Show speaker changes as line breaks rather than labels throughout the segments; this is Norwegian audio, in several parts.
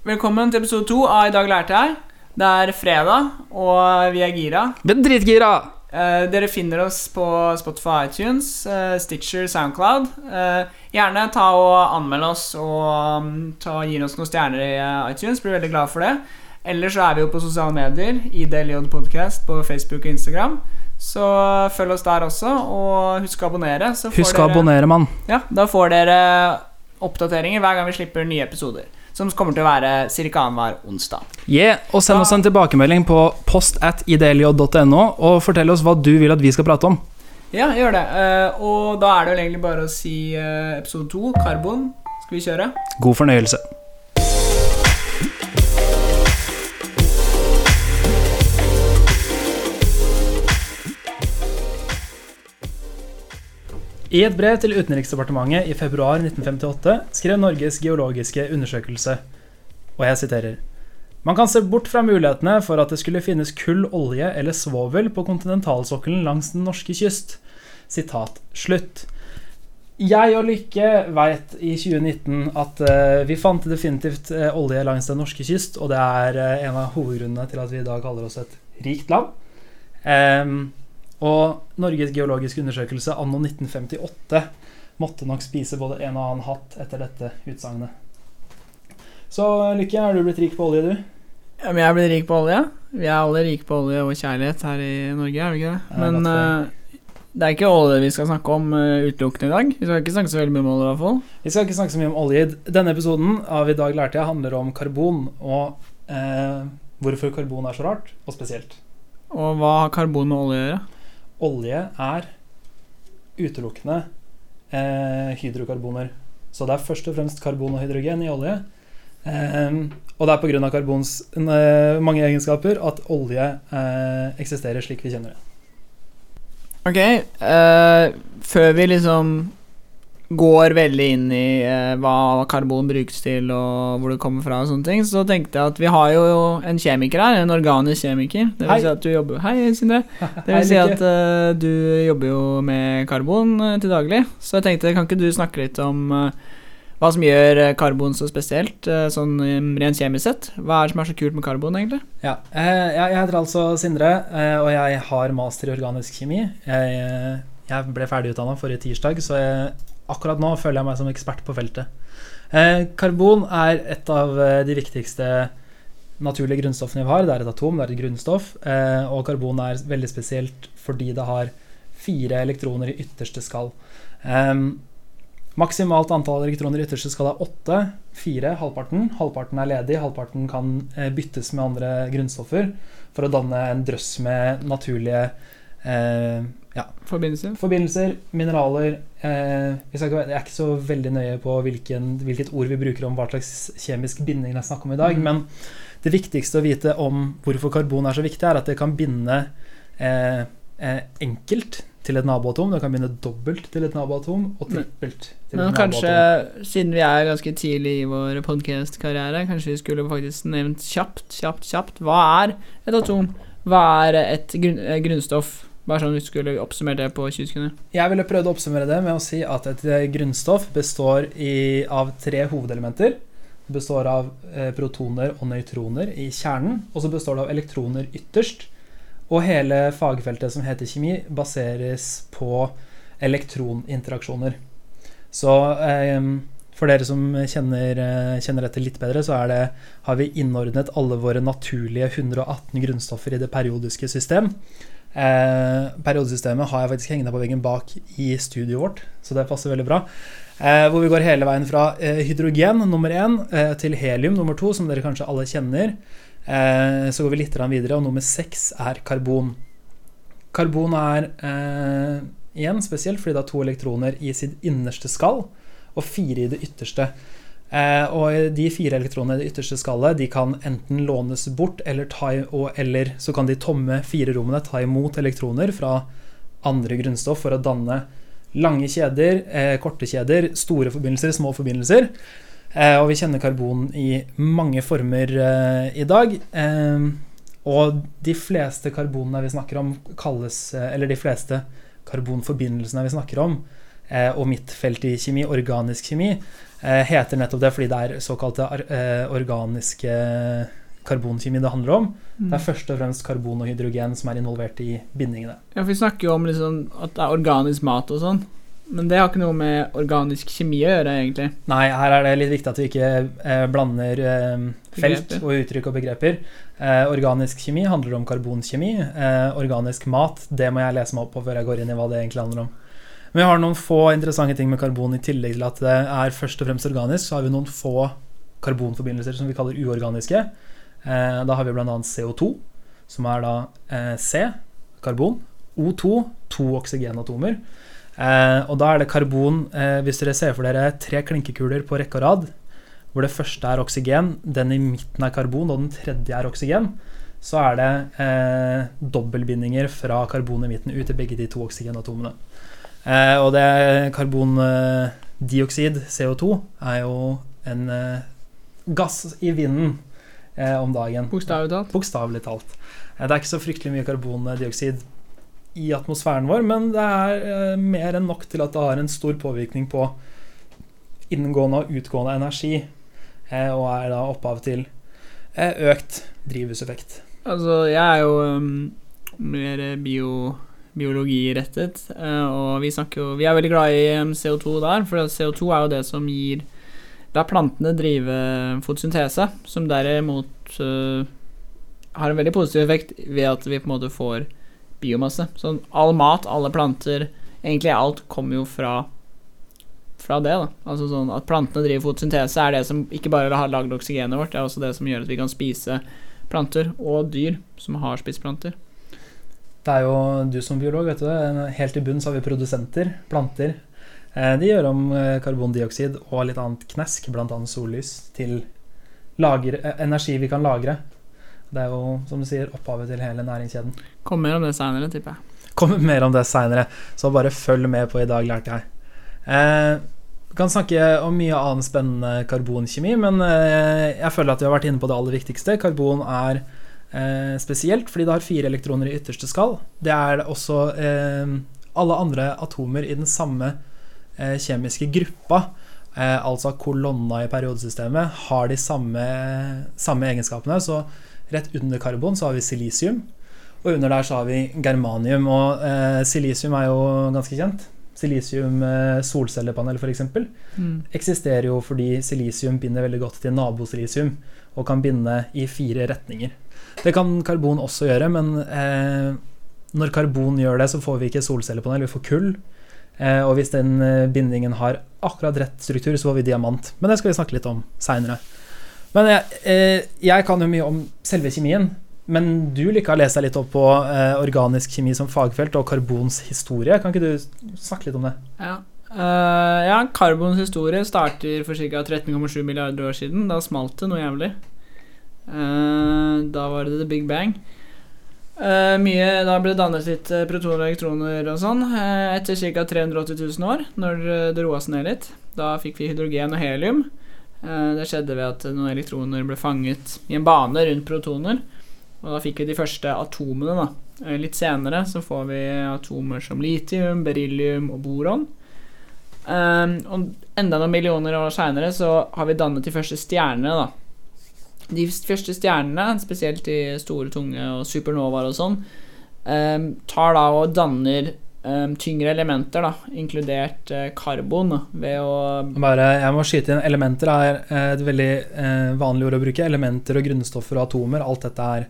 Velkommen til episode to av I dag lærte jeg. Det er fredag, og vi er gira.
Vi er dritgira!
Eh, dere finner oss på Spotify, iTunes, eh, Stitcher, Soundcloud. Eh, gjerne ta og anmeld oss og um, ta, gi oss noen stjerner i eh, iTunes. Blir veldig glad for det. Ellers så er vi jo på sosiale medier. IDLJ Podcast på Facebook og Instagram. Så følg oss der også, og husk å abonnere. Så får
Husk å abonnere, mann.
Ja, da får dere oppdateringer hver gang vi slipper nye episoder. Som kommer til å være ca. annenhver onsdag.
Yeah, og send oss en tilbakemelding på post at idlj.no, og fortell oss hva du vil at vi skal prate om.
Ja, gjør det. Eh, og da er det vel egentlig bare å si eh, episode to, karbon. Skal vi kjøre?
God fornøyelse. I et brev til Utenriksdepartementet i februar 1958 skrev Norges geologiske undersøkelse, og jeg siterer Man kan se bort fra mulighetene for at det skulle finnes kull, olje eller svovel på kontinentalsokkelen langs den norske kyst. Sitat slutt. Jeg og Lykke veit i 2019 at eh, vi fant definitivt eh, olje langs den norske kyst, og det er eh, en av hovedgrunnene til at vi i dag kaller oss et rikt land. Em, og Norges geologiske undersøkelse anno 1958 måtte nok spise både en og annen hatt etter dette utsagnet. Så Lykke, er du blitt rik på olje, du?
Ja, men jeg blir rik på olje. Vi er alle rike på olje og kjærlighet her i Norge, er vi ikke det? Men
godt
eh, det er ikke olje vi skal snakke om uh, utelukkende i dag. Vi skal ikke snakke så veldig mye om olje, i hvert fall.
Vi skal ikke snakke så mye om olje. Denne episoden av I dag lærte jeg handler om karbon, og uh, hvorfor karbon er så rart, og spesielt.
Og hva har karbon med olje å gjøre?
Olje er utelukkende eh, hydrokarboner. Så det er først og fremst karbon og hydrogen i olje. Eh, og det er pga. karbons eh, mange egenskaper at olje eh, eksisterer slik vi kjenner det.
Ok, eh, før vi liksom går veldig inn i eh, hva karbon brukes til og hvor det kommer fra og sånne ting, så tenkte jeg at vi har jo en kjemiker her, en organisk kjemiker. Det vil
Hei.
si at du jobber Hei, Sindre. Det vil si at eh, du jobber jo med karbon eh, til daglig. Så jeg tenkte, kan ikke du snakke litt om eh, hva som gjør eh, karbon så spesielt, eh, sånn rent kjemisk sett? Hva er det som er så kult med karbon, egentlig?
Ja, jeg, heter altså Sindre, og jeg har master i organisk kjemi. Jeg, jeg ble ferdigutdanna forrige tirsdag, så jeg, akkurat nå føler jeg meg som ekspert på feltet. Eh, karbon er et av eh, de viktigste naturlige grunnstoffene vi har. Det er et atom, det er et grunnstoff, eh, og karbon er veldig spesielt fordi det har fire elektroner i ytterste skall. Em, Maksimalt antall elektroner i ytterste skall er åtte. Fire, halvparten. Halvparten er ledig, halvparten kan eh, byttes med andre grunnstoffer for å danne en drøss med naturlige eh, ja,
Forbindelser.
forbindelser, mineraler eh, Jeg er ikke så veldig nøye på hvilken, hvilket ord vi bruker om hva slags kjemisk binding det er snakk om i dag,
mm.
men det viktigste å vite om hvorfor karbon er så viktig, er at det kan binde eh, eh, enkelt til et naboatom. Det kan binde dobbelt til et naboatom, og
Men-
trippelt til
Men
et
kanskje,
naboatom.
siden vi er ganske tidlig i vår podkast-karriere, kanskje vi skulle faktisk nevnt kjapt, kjapt, kjapt Hva er et atom? Hva er et grunn, eh, grunnstoff? Bare sånn du skulle oppsummere det på 20 sekunder.
Jeg ville prøvd å oppsummere det med å si at et eh, grunnstoff består i, av tre hovedelementer. Det består av eh, protoner og nøytroner i kjernen, og så består det av elektroner ytterst. Og hele fagfeltet som heter kjemi, baseres på elektroninteraksjoner. Så eh, for dere som kjenner, eh, kjenner dette litt bedre, så er det, har vi innordnet alle våre naturlige 118 grunnstoffer i det periodiske system. Eh, periodesystemet har jeg faktisk hengende på veggen bak i studioet vårt, så det passer veldig bra. Eh, hvor vi går hele veien fra eh, hydrogen nummer én eh, til helium nummer to, som dere kanskje alle kjenner. Eh, så går vi litt videre, og nummer seks er karbon. Karbon er eh, igjen spesielt fordi det har to elektroner i sitt innerste skall og fire i det ytterste. Eh, og de fire elektronene i det ytterste skallet de kan enten lånes bort, eller, ta, og, eller så kan de tomme fire rommene ta imot elektroner fra andre grunnstoff for å danne lange kjeder, eh, korte kjeder, store forbindelser, små forbindelser. Eh, og vi kjenner karbon i mange former eh, i dag. Eh, og de fleste karbonene vi snakker om, kalles eh, Eller de fleste karbonforbindelsene vi snakker om, og mitt felt i kjemi, organisk kjemi, heter nettopp det fordi det er såkalte eh, organiske karbonkjemi det handler om. Det er først og fremst karbon og hydrogen som er involvert i bindingene.
Ja, for Vi snakker jo om liksom at det er organisk mat og sånn, men det har ikke noe med organisk kjemi å gjøre, egentlig.
Nei, her er det litt viktig at vi ikke eh, blander eh, felt
Begreper.
og uttrykk og begreper. Eh, organisk kjemi handler om karbonkjemi. Eh, organisk mat, det må jeg lese meg opp på før jeg går inn i hva det egentlig handler om. Vi har noen få interessante ting med karbon i tillegg til at det er først og fremst organisk. Så har vi noen få karbonforbindelser som vi kaller uorganiske. Eh, da har vi bl.a. CO2, som er da eh, C, karbon. O2, to oksygenatomer. Eh, og da er det karbon Hvis dere ser for dere tre klinkekuler på rekke og rad, hvor det første er oksygen, den i midten er karbon, og den tredje er oksygen, så er det eh, dobbeltbindinger fra karbon i midten ut til begge de to oksygenatomene. Eh, og det karbondioksid, CO2, er jo en eh, gass i vinden eh, om dagen.
Bokstavelig talt.
Bokstavelig talt. Det er ikke så fryktelig mye karbondioksid i atmosfæren vår, men det er mer enn nok til at det har en stor påvirkning på inngående og utgående energi, eh, og er da opphav til økt drivhuseffekt.
Altså, jeg er jo um, mer bio, biologirettet, eh, og vi jo Vi er veldig glad i um, CO2 der, for CO2 er jo det som gir Der plantene driver fotosyntese, som derimot uh, har en veldig positiv effekt ved at vi på en måte får biomasse. Så all mat, alle planter, egentlig alt kommer jo fra fra det, da. Altså sånn at plantene driver fotosyntese er det som ikke bare har lagd oksygenet vårt, det er også det som gjør at vi kan spise planter og dyr som har spist planter.
Det er jo du som biolog, vet du det. Helt i bunnen så har vi produsenter, planter. Eh, De gjør om eh, karbondioksid og litt annet knesk, bl.a. sollys, til lager, eh, energi vi kan lagre. Det er jo, som du sier, opphavet til hele næringskjeden.
Kommer mer om det seinere, tipper jeg.
Kommer mer om det seinere, så bare følg med på I dag lærte jeg. Eh, vi kan snakke om mye annen spennende karbonkjemi, men eh, jeg føler at vi har vært inne på det aller viktigste. Karbon er eh, spesielt fordi det har fire elektroner i ytterste skall. Det er også eh, alle andre atomer i den samme eh, kjemiske gruppa. Eh, altså kolonna i periodesystemet har de samme, samme egenskapene. Så rett under karbon så har vi silisium, og under der så har vi germanium. Og eh, silisium er jo ganske kjent. Silisium eh, solcellepanel f.eks.
Mm.
eksisterer jo fordi silisium binder veldig godt til nabosilisium og kan binde i fire retninger. Det kan karbon også gjøre, men eh, når karbon gjør det, så får vi ikke solcellepanel, vi får kull. Eh, og hvis den eh, bindingen har akkurat rett struktur, så får vi diamant. Men det skal vi snakke litt om seinere. Men jeg, eh, jeg kan jo mye om selve kjemien. Men du liker å lese deg litt opp på eh, organisk kjemi som fagfelt og karbons historie. Kan ikke du snakke litt om det?
Ja. Uh, ja, karbons historie starter for ca. 13,7 milliarder år siden. Da smalt det noe jævlig. Eh, da var det the big bang. Eh, mye, da ble det dannet litt eh, protoner og elektroner og sånn etter ca. 380 000 år, når det roa seg ned litt. Da fikk vi hydrogen og helium. Det skjedde ved at noen elektroner ble fanget i en bane rundt protoner. Og da fikk vi de første atomene, da. Litt senere så får vi atomer som litium, beryllium og boron. Um, og enda noen millioner år seinere så har vi dannet de første stjernene, da. De første stjernene, spesielt de store, tunge og supernovaer og sånn, um, tar da og danner um, tyngre elementer, da, inkludert eh, karbon, ved å
Bare, jeg må skyte inn Elementer er eh, et veldig eh, vanlig ord å bruke. Elementer og grunnstoffer og atomer. Alt dette er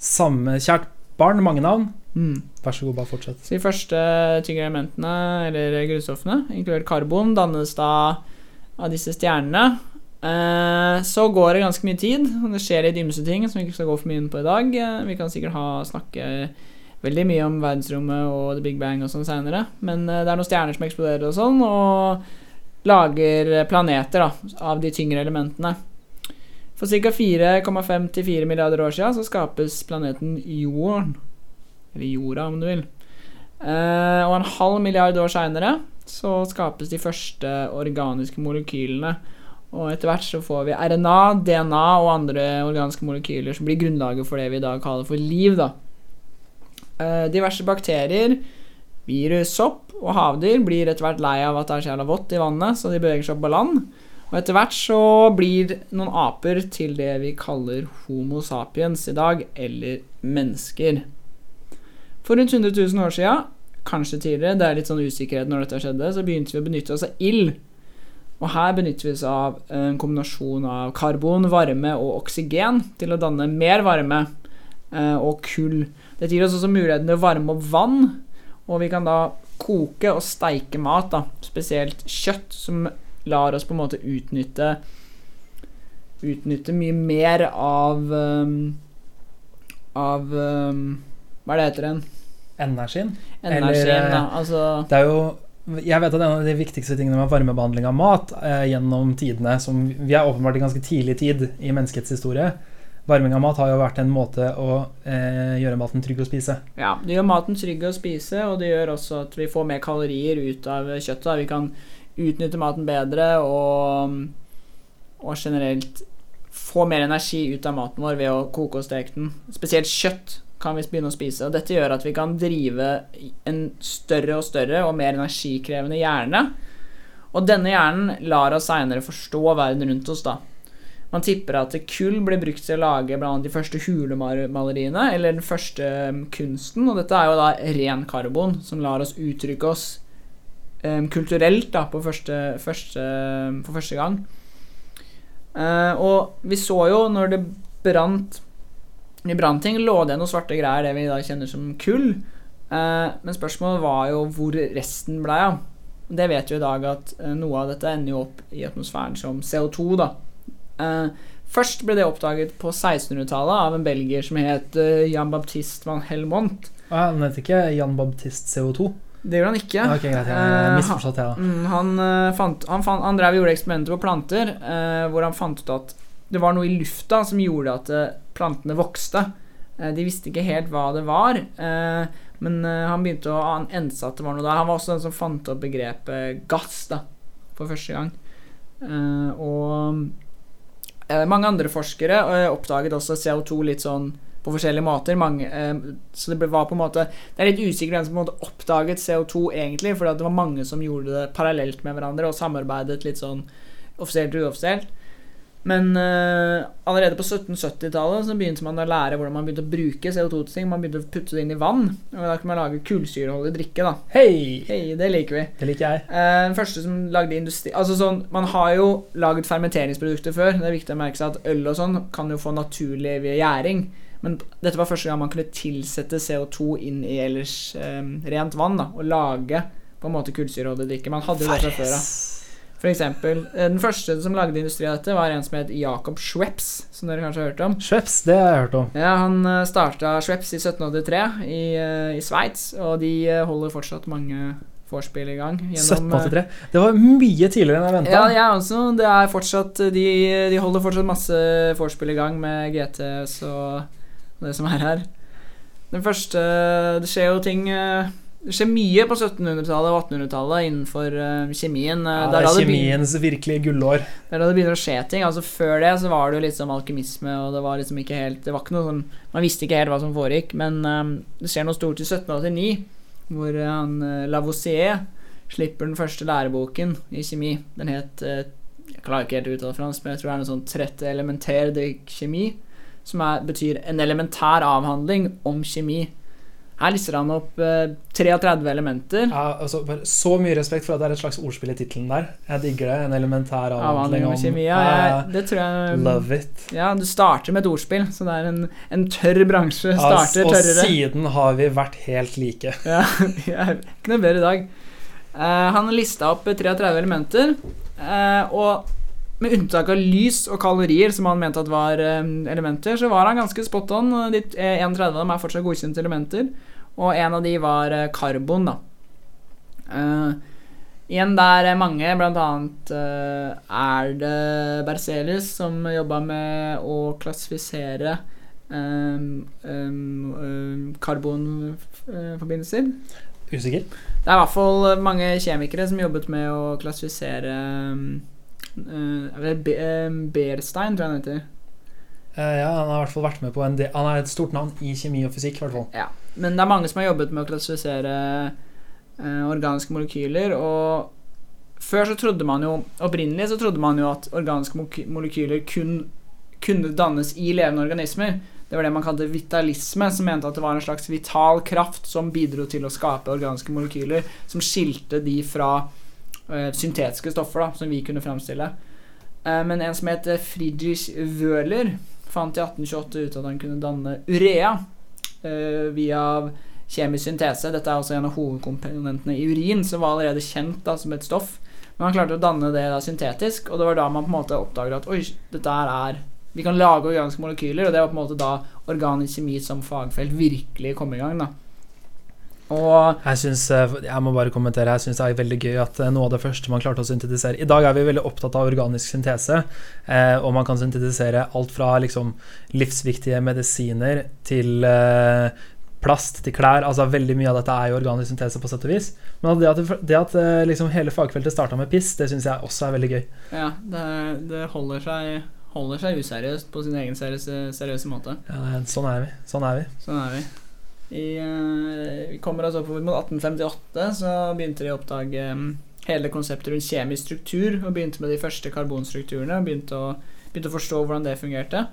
samme Kjært barn, mange navn.
mm,
Vær så god, bare fortsett.
Så de første tyngre elementene, eller grunnstoffene, inkludert karbon, dannes da av disse stjernene. Eh, så går det ganske mye tid, det skjer litt ymse ting som vi ikke skal gå for mye inn på i dag. Eh, vi kan sikkert ha, snakke veldig mye om verdensrommet og the big bang og sånn seinere, men eh, det er noen stjerner som eksploderer og sånn, og lager planeter da, av de tyngre elementene. For ca. 4,5-4 milliarder år siden så skapes planeten Jorden. Eller jorda, om du vil. Og en halv milliard år seinere så skapes de første organiske molekylene. Og etter hvert så får vi RNA, DNA og andre organiske molekyler som blir grunnlaget for det vi i dag kaller for liv. da. Eh, diverse bakterier, Virus, sopp og havdyr blir etter hvert lei av at det er så jævla vått i vannet, så de beveger seg opp på land. Og etter hvert så blir noen aper til det vi kaller Homo sapiens i dag, eller mennesker. For rundt 100 000 år siden, kanskje tidligere, det er litt sånn usikkerhet når dette skjedde, så begynte vi å benytte oss av ild. Og her benytter vi oss av en kombinasjon av karbon, varme og oksygen til å danne mer varme eh, og kull. Dette gir oss også muligheten til å varme opp vann, og vi kan da koke og steike mat, da, spesielt kjøtt, som lar oss på en måte utnytte Utnytte mye mer av um, Av um, Hva er det heter den?
Energien.
Energien,
Eller,
da. Altså
Det er jo jeg vet at en av de viktigste tingene med varmebehandling av mat eh, gjennom tidene, som vi er åpenbart i ganske tidlig tid i menneskets historie Varming av mat har jo vært en måte å eh, gjøre maten trygg å spise.
Ja, det gjør maten trygg å spise, og det gjør også at vi får mer kalorier ut av kjøttet. Vi kan utnytte maten bedre og, og generelt få mer energi ut av maten vår ved å koke og steke den. Spesielt kjøtt kan vi begynne å spise. og Dette gjør at vi kan drive en større og større og mer energikrevende hjerne. Og denne hjernen lar oss seinere forstå verden rundt oss. da. Man tipper at kull ble brukt til å lage blant de første hulemaleriene, eller den første um, kunsten, og dette er jo da ren karbon, som lar oss uttrykke oss um, kulturelt da, på første, første, for første gang. Uh, og vi så jo når det brant i brannting, lå det noen svarte greier, det vi da kjenner som kull. Uh, men spørsmålet var jo hvor resten blei av. Det vet vi i dag at uh, noe av dette ender jo opp i atmosfæren som CO2, da. Uh, først ble det oppdaget på 1600-tallet av en belgier som het Jan Baptiste van Helmont.
Ah, han heter ikke Jan Baptiste CO2?
Det gjorde han ikke.
Okay, greit, jeg det, da.
Mm, han, fant, han, fant, han drev og gjorde eksperimenter på planter hvor han fant ut at det var noe i lufta som gjorde at plantene vokste. de visste ikke helt hva det var. Men han begynte å ense at det var noe der. Han var også den som fant opp begrepet gass da, for første gang. og Eh, mange andre forskere eh, oppdaget også CO2 litt sånn på forskjellige måter. Mange, eh, så det var på en måte Det er litt usikkert hvem som oppdaget CO2 egentlig, for det var mange som gjorde det parallelt med hverandre og samarbeidet litt sånn offisielt og uoffisielt. Men uh, allerede på 1770-tallet så begynte man å lære hvordan man begynte å bruke CO2 til ting. Man begynte å putte det inn i vann. Og da kunne man lage kullsyreholdig drikke. da
Hei!
Hei, Det liker vi.
Det liker jeg.
Uh, den første som lagde industri Altså sånn, Man har jo laget fermenteringsprodukter før. Det er viktig å merke seg at øl og sånn kan jo få naturlig ved gjæring. Men dette var første gang man kunne tilsette CO2 inn i ellers um, rent vann. da Og lage på en måte kullsyreholdig drikke. Man hadde jo det fra før av. For eksempel, eh, Den første som lagde industri av dette, var en som het Jacob Schweppes. Som dere kanskje har hørt om.
Schweppes, det har jeg hørt om.
Ja, Han eh, starta Schweppes i 1783 i, eh, i Sveits, og de holder fortsatt mange vorspiel i gang.
Gjennom, 1783? Det var mye tidligere enn jeg venta.
Ja, jeg også. Det er fortsatt De, de holder fortsatt masse vorspiel i gang med GTS og det som er her. Den første Det skjer jo ting det skjer mye på 1700-tallet og 1800-tallet innenfor uh, kjemien.
Uh, ja, det er kjemiens virkelige gullår.
Det er da det begynner å skje ting. Altså Før det så var det jo litt sånn alkymisme, og det var liksom ikke helt Det var ikke noe sånn Man visste ikke helt hva som foregikk, men um, det skjer noe stort i 1789, hvor han uh, Lavoisier slipper den første læreboken i kjemi. Den het Jeg klarer ikke helt å uttale fransk, men jeg tror det er noe sånn 30 elementaire de kjemi, som er, betyr en elementær avhandling om kjemi. Her lister han opp eh, 33 elementer.
Ja, altså, så mye respekt for at det er et slags ordspill i tittelen der. Jeg digger det. En elementær avhandling om
kjemi. Ja, jeg, det tror jeg
Love it.
Ja, du starter med et ordspill, så det er en, en tørr bransje. Starter
ja, og
tørrere.
siden har vi vært helt like.
ja, ikke noe bedre i dag. Uh, han lista opp 33 elementer, uh, og med unntak av lys og kalorier, som han mente at var um, elementer, så var han ganske spot on. De 31 av dem er fortsatt godkjente elementer. Og en av de var uh, karbon, da. Uh, igjen der mange, blant annet uh, er det Berzelius som jobba med å klassifisere um, um, karbonforbindelser.
Usikker?
Det er i hvert fall mange kjemikere som jobbet med å klassifisere um, uh, Berstein, tror jeg han heter.
Uh, ja, han har i hvert fall vært med på en Han er et stort navn i kjemi og fysikk.
Ja, Men det er mange som har jobbet med å klassifisere eh, organiske molekyler. Og før så trodde man jo Opprinnelig så trodde man jo at organiske molekyler kun kunne dannes i levende organismer. Det var det man kalte vitalisme, som mente at det var en slags vital kraft som bidro til å skape organiske molekyler, som skilte de fra eh, syntetiske stoffer da, som vi kunne fremstille. Eh, men en som het Friedrich Wøhler, fant i 1828 ut at han kunne danne urea eh, via kjemisk syntese. Dette er også en av hovedkomponentene i urin, som var allerede kjent da, som et stoff. Men han klarte å danne det da syntetisk, og det var da man på en måte oppdaget at oi, dette her er Vi kan lage organiske molekyler, og det var på en måte da organisk kjemi som fagfelt virkelig kom i gang. da. Og
Jeg synes, eh, jeg må bare kommentere, jeg syns det er veldig gøy at eh, noe av det første man klarte å syntetisere I dag er vi veldig opptatt av organisk syntese, eh, og man kan syntetisere alt fra liksom, livsviktige medisiner til eh, plast til klær. altså Veldig mye av dette er jo organisk syntese, på sett og vis. Men det at, det at eh, liksom, hele fagfeltet starta med piss, det syns jeg også er veldig gøy.
ja, det, det holder seg Holder seg useriøst på sin egen seriøse, seriøse måte.
Ja, sånn er vi. Sånn er vi.
Sånn er vi. I, eh, vi kommer oss oppover mot 1858, så begynte de å oppdage um, hele konseptet rundt kjemisk struktur, og begynte med de første karbonstrukturene, og begynte å, begynte å forstå hvordan det fungerte.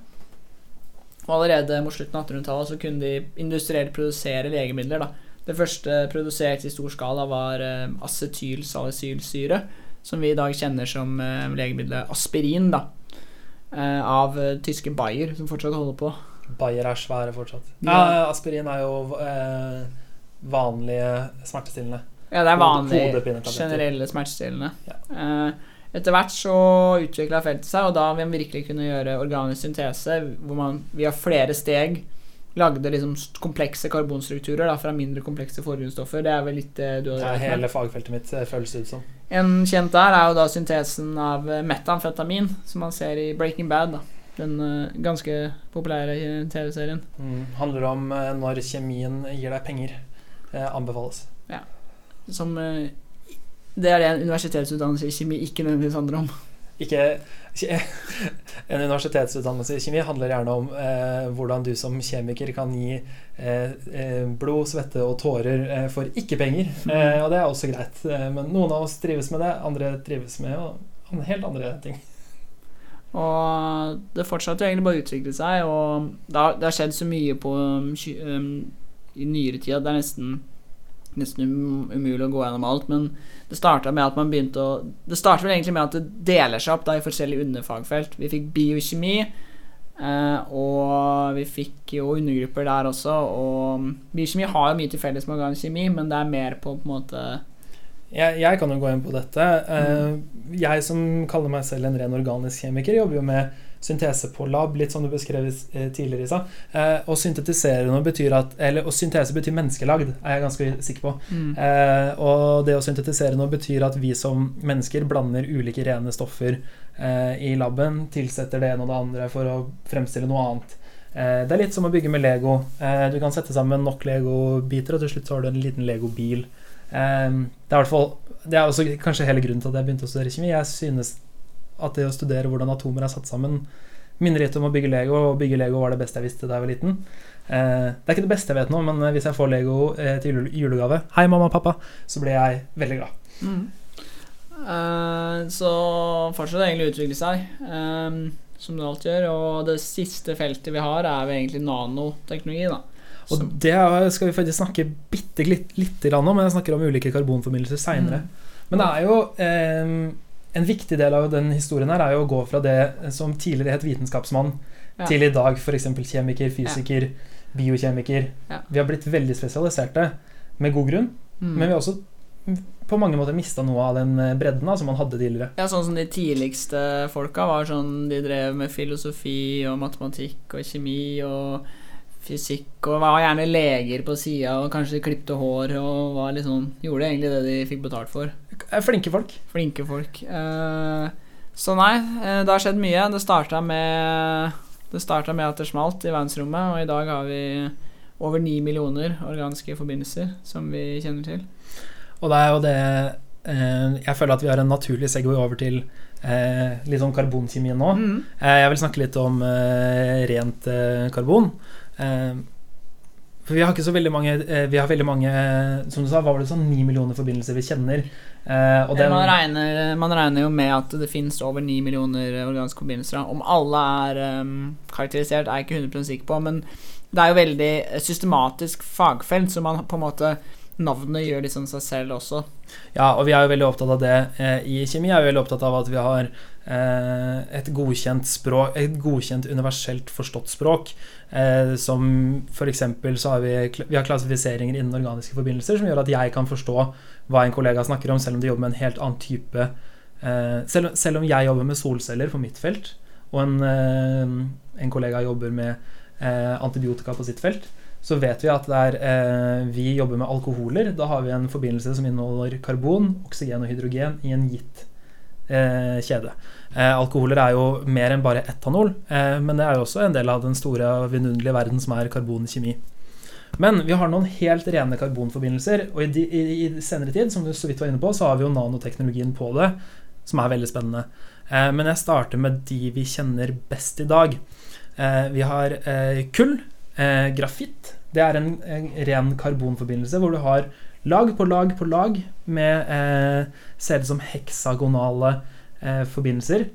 Og allerede mot slutten av 1800-tallet så kunne de industrielt produsere legemidler. da. Det første produsert i stor skala var uh, acetylsalicylsyre, som vi i dag kjenner som eh, legemiddelet aspirin, da. Eh, av eh, tyske Bayer, som fortsatt holder på.
Bayer er svære fortsatt.
Ja.
Ja, aspirin er jo eh, vanlige smertestillende.
Ja, det er
vanlige
generelle smertestillende.
Ja.
Eh, etter hvert så utvikla feltet seg, og da vi virkelig kunne gjøre organisk syntese, hvor man via flere steg lagde liksom komplekse karbonstrukturer da, fra mindre komplekse forgrunnsstoffer. Det er vel litt det du har
Det er hele fagfeltet mitt, eh, føles det ut som.
En kjent der er jo da syntesen av metamfetamin, som man ser i Breaking Bad. da Den eh, ganske populære TV-serien.
Mm. Handler om eh, når kjemien gir deg penger. Eh, anbefales.
Som eh, Det er det en universitetsutdannelse i kjemi ikke nødvendigvis handler om.
Ikke En universitetsutdannelse i kjemi handler gjerne om eh, hvordan du som kjemiker kan gi eh, blod, svette og tårer eh, for ikke-penger. Eh, og det er også greit. Men noen av oss trives med det, andre trives med helt andre ting.
Og det fortsatte jo egentlig bare å utvikle seg, og det har, skjedd så mye på um, um, i nyere tid at det er nesten Nesten um, umulig å gå gjennom alt, men det starta med at man begynte å Det starta vel egentlig med at det deler seg opp da i forskjellige underfagfelt. Vi fikk biokjemi, eh, og vi fikk jo undergrupper der også. Og biokjemi har jo mye til felles med organisk kjemi, men det er mer på på en måte
Jeg, jeg kan jo gå inn på dette. Mm. jeg som kaller meg selv en ren organisk kjemiker, jobber jo med syntese på lab, litt som du beskrev eh, tidligere, Isa. Eh, å syntetisere noe betyr at Eller å syntese betyr menneskelagd, er jeg ganske sikker på. Mm. og det å syntetisere noe betyr at vi som mennesker blander ulike rene stoffer eh, i laben, tilsetter det ene og det andre for å fremstille noe annet. Eh, det er litt som å bygge med Lego. Eh, du kan sette sammen nok Lego-biter, og til slutt så har du en liten Lego-bil. Eh, det er fall Det er også kanskje hele grunnen til at jeg begynte å studere kjemi. Jeg synes at det å studere hvordan atomer er satt sammen, minner litt om å bygge Lego, og bygge Lego var det beste jeg visste da jeg var liten. Eh, det er ikke det beste jeg vet nå, men hvis jeg får Lego eh, til julegave Hei, mamma og pappa, så blir jeg veldig glad.
Mm. Eh, så fortsatt det egentlig å utvikle seg, eh, som det alltid gjør. Og det siste feltet vi har, er egentlig nanoteknologi. da
Og det skal vi faktisk snakke bitte litt, litt om, men jeg snakker om ulike karbonforbindelser seinere.
Mm.
Men det er jo eh, En viktig del av den historien her er jo å gå fra det som tidligere het vitenskapsmann,
Ja.
til i dag f.eks. kjemiker, fysiker, biokjemiker.
Ja.
Vi har blitt veldig spesialiserte, med god grunn,
Mm.
men vi har også på mange måter mista noe av den eh, bredden da, som man hadde tidligere.
Ja, sånn som de tidligste folka var sånn De drev med filosofi og matematikk og kjemi og fysikk og var gjerne leger på sida og kanskje klipte hår og var litt sånn Gjorde egentlig det de fikk betalt for.
Eh, Flinke folk.
Flinke folk. Eh, så nei, eh, det har skjedd mye. Det starta med Det starta med at det smalt i verdensrommet, og i dag har vi over ni millioner organiske forbindelser som vi kjenner til.
Og det er jo det eh, Jeg føler at vi har en naturlig segway over til eh, litt sånn karbonkjemien nå.
Mm.
Eh, jeg vil snakke litt om rent karbon. Eh, For vi har ikke så veldig mange eh, Vi har veldig mange Som du sa, hva var det sånn ni millioner forbindelser vi kjenner. Eh, den,
man, regner, man regner jo med at det finnes over ni millioner organiske forbindelser. Om alle er um, karakterisert, er jeg ikke 100 sikker på, men det er jo veldig systematisk fagfelt, så man på en måte Navnet gjør liksom seg selv også.
Ja, og vi er jo veldig opptatt av det. Eh, I kjemi er vi veldig opptatt av at vi har eh, et godkjent språk, et godkjent universelt forstått språk. Eh, som f.eks. så har vi, vi har klassifiseringer innen organiske forbindelser som gjør at jeg kan forstå hva en kollega snakker om, selv om de jobber med en helt annen type eh, selv, selv, om jeg jobber med solceller på mitt felt, og en, en kollega jobber med antibiotika på sitt felt, så vet vi at der eh, vi jobber med alkoholer, da har vi en forbindelse som inneholder karbon, oksygen og hydrogen i en gitt eh, kjede. Eh, alkoholer er jo mer enn bare etanol, eh, men det er jo også en del av den store vidunderlige verden som er karbonkjemi. Men vi har noen helt rene karbonforbindelser, og i, i, i, senere tid som du så vidt var inne på, så har vi jo nanoteknologien på det, som er veldig spennende. Eh, men jeg starter med de vi kjenner best i dag. Eh, vi har kull, grafitt, det er en, en, ren karbonforbindelse hvor du har lag på lag på lag med eh, Ser ut som heksagonale eh, forbindelser.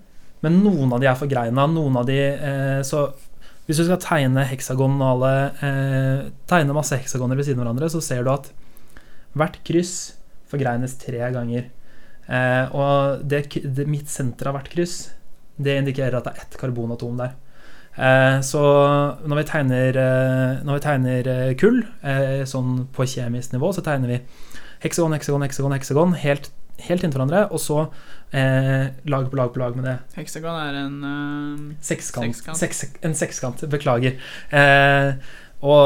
Men noen av de er forgreina. Noen av de eh, Så hvis du skal tegne eh, Tegne masse heksagoner ved siden av hverandre, så ser du at hvert kryss forgreines tre ganger. Eh, og det, det, mitt senter av hvert kryss, det indikerer at det er ett karbonatom der. Eh, så når vi tegner, eh, når vi tegner eh, kull, sånn på kjemisk nivå, så tegner vi heksagon, heksagon, heksagon, heksagon helt, helt inntil hverandre, og så eh, lag på lag på lag med det.
Heksagon er en uh,
sekskant. sekskant. Seks, en sekskant. Beklager. Eh, og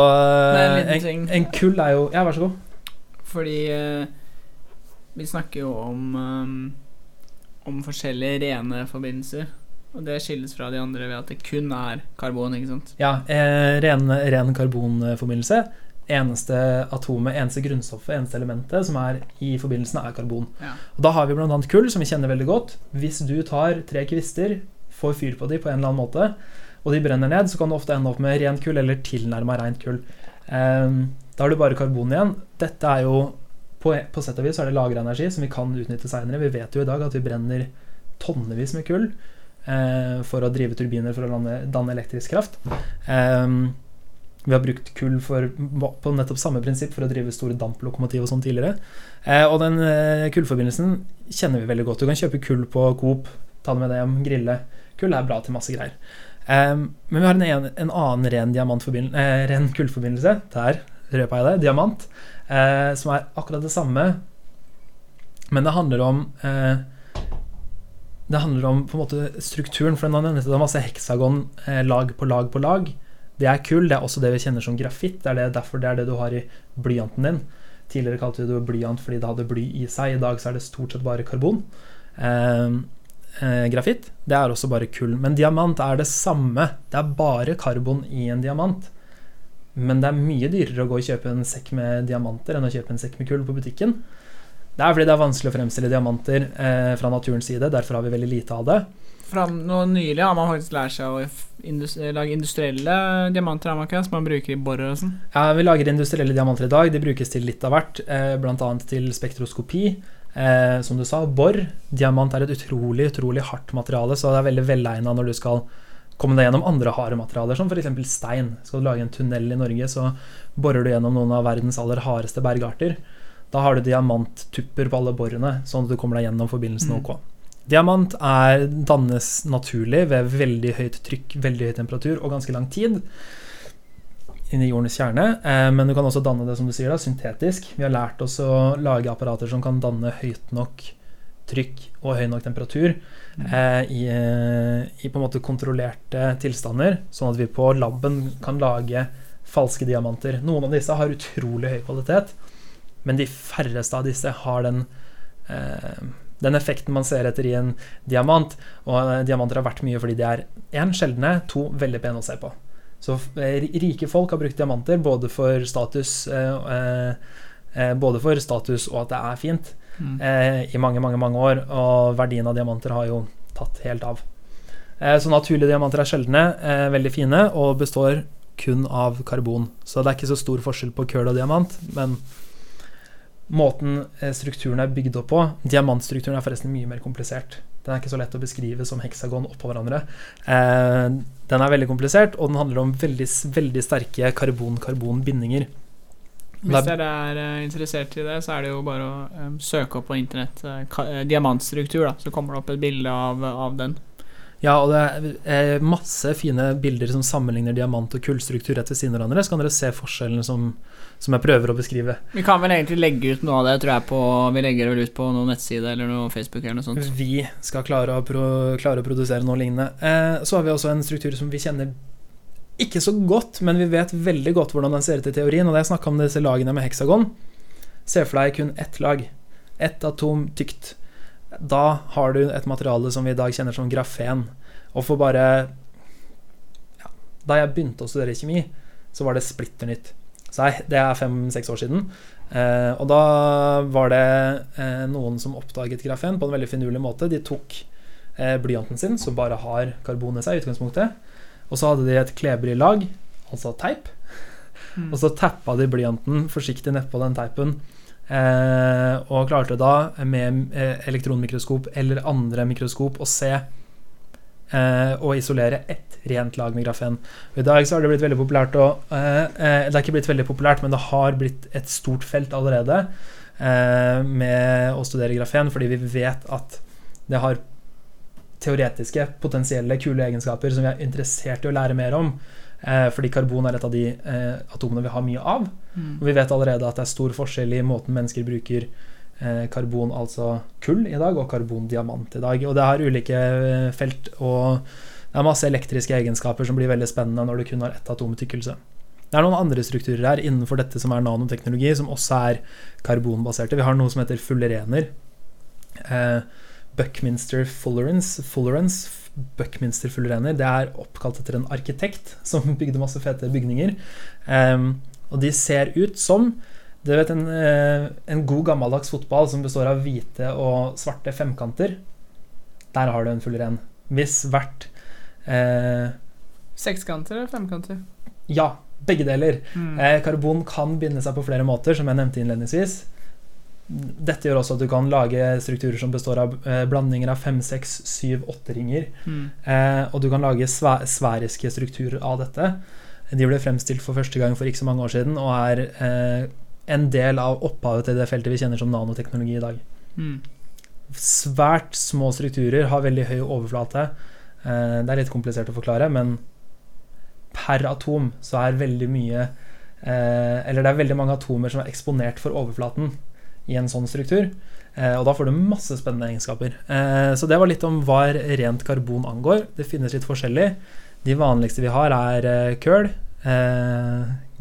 en, en, en, kull er jo Ja, vær så god.
Fordi eh, vi snakker jo om um, om forskjellige rene forbindelser. Og det skilles fra de andre ved at det kun er karbon, ikke sant?
Ja, eh, ren, ren karbonforbindelse. Eneste atomet, eneste grunnstoffet, eneste elementet som er i forbindelsen, er karbon. Ja. Og Da har vi bl.a. kull, som vi kjenner veldig godt. Hvis du tar tre kvister, får fyr på dem på en eller annen måte, og de brenner ned, så kan du ofte ende opp med rent kull eller tilnærma rent kull. Eh, da har du bare karbon igjen. Dette er jo på, på sett og vis er det lagerenergi som vi kan utnytte seinere. Vi vet jo i dag at vi brenner tonnevis med kull for å drive turbiner for å danne, elektrisk kraft. Eh, vi har brukt kull for, på nettopp samme prinsipp for å drive store damplokomotiv og sånn tidligere. Eh, og den eh, kullforbindelsen kjenner vi veldig godt. Du kan kjøpe kull på Coop, ta det med deg hjem, grille. Kull er bra til masse greier. Eh, men vi har en, en annen ren, eh, ren kullforbindelse. Der røpa jeg det. Diamant. som er akkurat det samme, men det handler om det handler om på en måte strukturen. For den har masse heksagon eh, lag på lag på lag. Det er kull. Det er også det vi kjenner som grafitt. Det er det, derfor det er det du har i blyanten din. Tidligere kalte vi det blyant fordi det hadde bly i seg. I dag så er det stort sett bare karbon. Eh, eh, grafitt det er også bare kull. Men diamant er det samme. Det er bare karbon i en diamant. Men det er mye dyrere å gå og kjøpe en sekk med diamanter enn å kjøpe en sekk med kull på butikken. Det er fordi det er vanskelig å fremstille diamanter eh, fra naturens side. Derfor har vi veldig lite av det.
Fra nå nylig har man faktisk lært seg å industri lage industrielle diamanter, ikke, som man bruker i borer og sånn?
Ja, vi lager industrielle diamanter i dag. De brukes til litt av hvert, eh, bl.a. til spektroskopi. Eh, som du sa, bor. Diamant er et utrolig, utrolig hardt materiale, så det er veldig velegna når du skal komme deg gjennom andre harde materialer, som f.eks. stein. Skal du lage en tunnel i Norge, så borer du gjennom noen av verdens aller hardeste bergarter. Da har du diamanttupper på alle borene, sånn at du kommer deg gjennom forbindelsen mm. OK. Diamant er, dannes naturlig ved veldig høyt trykk, veldig høy temperatur og ganske lang tid inni jordens kjerne. Eh, men du kan også danne det som du sier da, syntetisk. Vi har lært oss å lage apparater som kan danne høyt nok trykk og høy nok temperatur mm. eh, i, i, på en måte kontrollerte tilstander, sånn at vi på laben kan lage falske diamanter. Noen av disse har utrolig høy kvalitet, men de færreste av disse har den, eh, den effekten man ser etter i en diamant. Og eh, diamanter har vært mye fordi de er én sjeldne, to veldig pene å se på. Så eh, rike folk har brukt diamanter både for status eh, eh, både for status og at det er fint, mm. eh, i mange, mange, mange år. Og verdien av diamanter har jo tatt helt av. så naturlige diamanter er sjeldne, veldig fine og består kun av karbon. Så det er ikke så stor forskjell på kull og diamant, men måten eh, strukturen er bygd opp på Diamantstrukturen er forresten mye mer komplisert. Den er ikke så lett å beskrive som heksagon oppå hverandre. Eh, den er veldig komplisert, og den handler om veldig, veldig sterke karbon-karbon-bindinger.
Hvis dere er uh, interessert i det, så er det jo bare å um, søke opp på internett uh, diamantstruktur, da, så kommer det opp et bilde av, av den.
Ja, og det er masse fine bilder som sammenligner diamant og kullstruktur rett ved siden av hverandre. Så kan dere se forskjellene som, som, jeg prøver å beskrive.
Vi kan vel egentlig legge ut noe av det, tror jeg, på Vi legger det vel ut på noen nettside eller noe Facebook eller noe sånt.
Vi skal klare å, pro, klare å produsere noe lignende. Eh, så har vi også en struktur som vi kjenner ikke så godt, men vi vet veldig godt hvordan den ser ut i teorien. Og da jeg snakka om disse lagene med heksagon, se for deg kun ett lag. Ett atom tykt da har du et materiale som vi i dag kjenner som grafen. Og for bare ja, Da jeg begynte å studere kjemi, så var det splitter nytt. Så det er fem-seks år siden. Eh, og da var det eh, noen som oppdaget grafen på en veldig finurlig måte. De tok eh, blyanten sin, som bare har karbon i seg, i utgangspunktet, og så hadde de et klebrig lag, altså teip. Mm. Og så tappa de blyanten forsiktig nedpå den teipen Eh, og klarte da med eh, elektronmikroskop eller andre mikroskop å se eh, og isolere ett rent lag med grafen. Og I dag så har det blitt veldig populært å eh, eh, Det er ikke blitt veldig populært, men det har blitt et stort felt allerede med å studere grafen, fordi vi vet at det har teoretiske, potensielle, kule egenskaper som vi er interessert i å lære mer om. Fordi karbon er et av de atomene vi har mye av. Mm. Og vi vet allerede at det er stor forskjell i måten mennesker bruker karbon, altså kull, i dag, og karbondiamant i dag. Og det har ulike eh, felt, og det er masse elektriske egenskaper som blir veldig spennende når du kun har ett atomtykkelse. Det er noen andre strukturer her innenfor dette som er nanoteknologi, som også er karbonbaserte. Vi har noe som heter fullerener. Eh, Buckminster Fullerens, Fullerens Buckminster fullerener. Det er oppkalt etter en arkitekt som bygde masse fete bygninger. Og de ser ut som du vet, en, uh, en, god gammeldags fotball som består av hvite og svarte femkanter. Der har du en full ren. Hvis hvert eh,
Sekskanter eller femkanter?
Ja, begge deler. Mm. Eh, karbon kan binde seg på flere måter, som jeg nevnte innledningsvis. Dette gjør også at du kan lage strukturer som består av eh, blandinger av fem, seks, syv, åtte ringer. Mm. Eh, og du kan lage sveriske strukturer av dette. De ble fremstilt for første gang for ikke så mange år siden og er eh, en del av opphavet til det feltet vi kjenner som nanoteknologi i dag. Mm. Svært små strukturer har veldig høy overflate. Eh, det er litt komplisert å forklare, men per atom så er veldig mye eh, Eller det er veldig mange atomer som er eksponert for overflaten i en sånn struktur. Eh, og da får du masse spennende egenskaper. Så det var litt om hva rent karbon angår. Det finnes litt forskjellig. De vanligste vi har, er kull,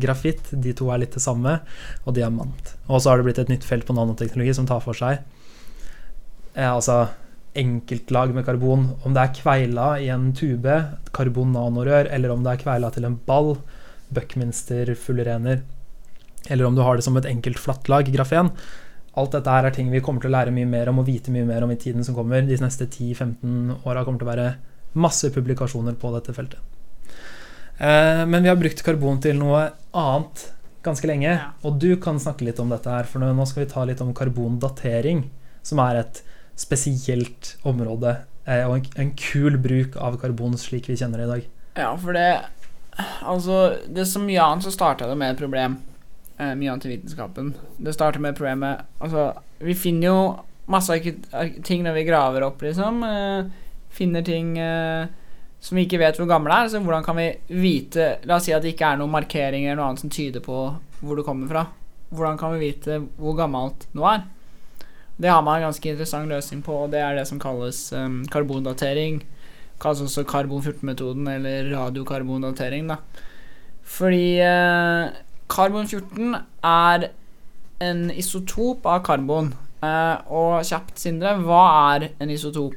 grafitt, de to er litt det samme, og diamant. Og så har det blitt et nytt felt på nanoteknologi som tar for seg altså enkeltlag med karbon. Om det er kveila i en tube, karbon-nanorør, eller om det er kveila til en ball, Buckminster fullrener, eller om du har det som et enkelt flattlag, grafen. Alt dette her er ting vi kommer til å lære mye mer om og vite mye mer om i tiden som kommer. De neste 10-15 åra kommer til å være masse publikasjoner på dette feltet. Eh, men vi har brukt karbon til noe annet ganske lenge. Ja. Og du kan snakke litt om dette her, for nå skal vi ta litt om karbondatering, som er et spesielt område eh, og en, kul bruk av karbon slik vi kjenner det i dag.
Ja, for det Altså, det så mye annet så starta det med et problem eh, mye annet i vitenskapen. Det starter med problemet Altså, vi finner jo masse ting når vi graver opp, liksom. Eh, finner ting eh, som vi ikke vet hvor gamle er. Så hvordan kan vi vite La oss si at det ikke er noen markeringer eller noe annet som tyder på hvor det kommer fra. Hvordan kan vi vite hvor gammelt noe er? Det har man en ganske interessant løsning på, og det er det som kalles um, karbondatering. Kalles også karbon-14-metoden, eller radiokarbondatering, da. Fordi uh, Karbon 14 er en isotop av karbon. Uh, og kjapt, Sindre, hva er en isotop?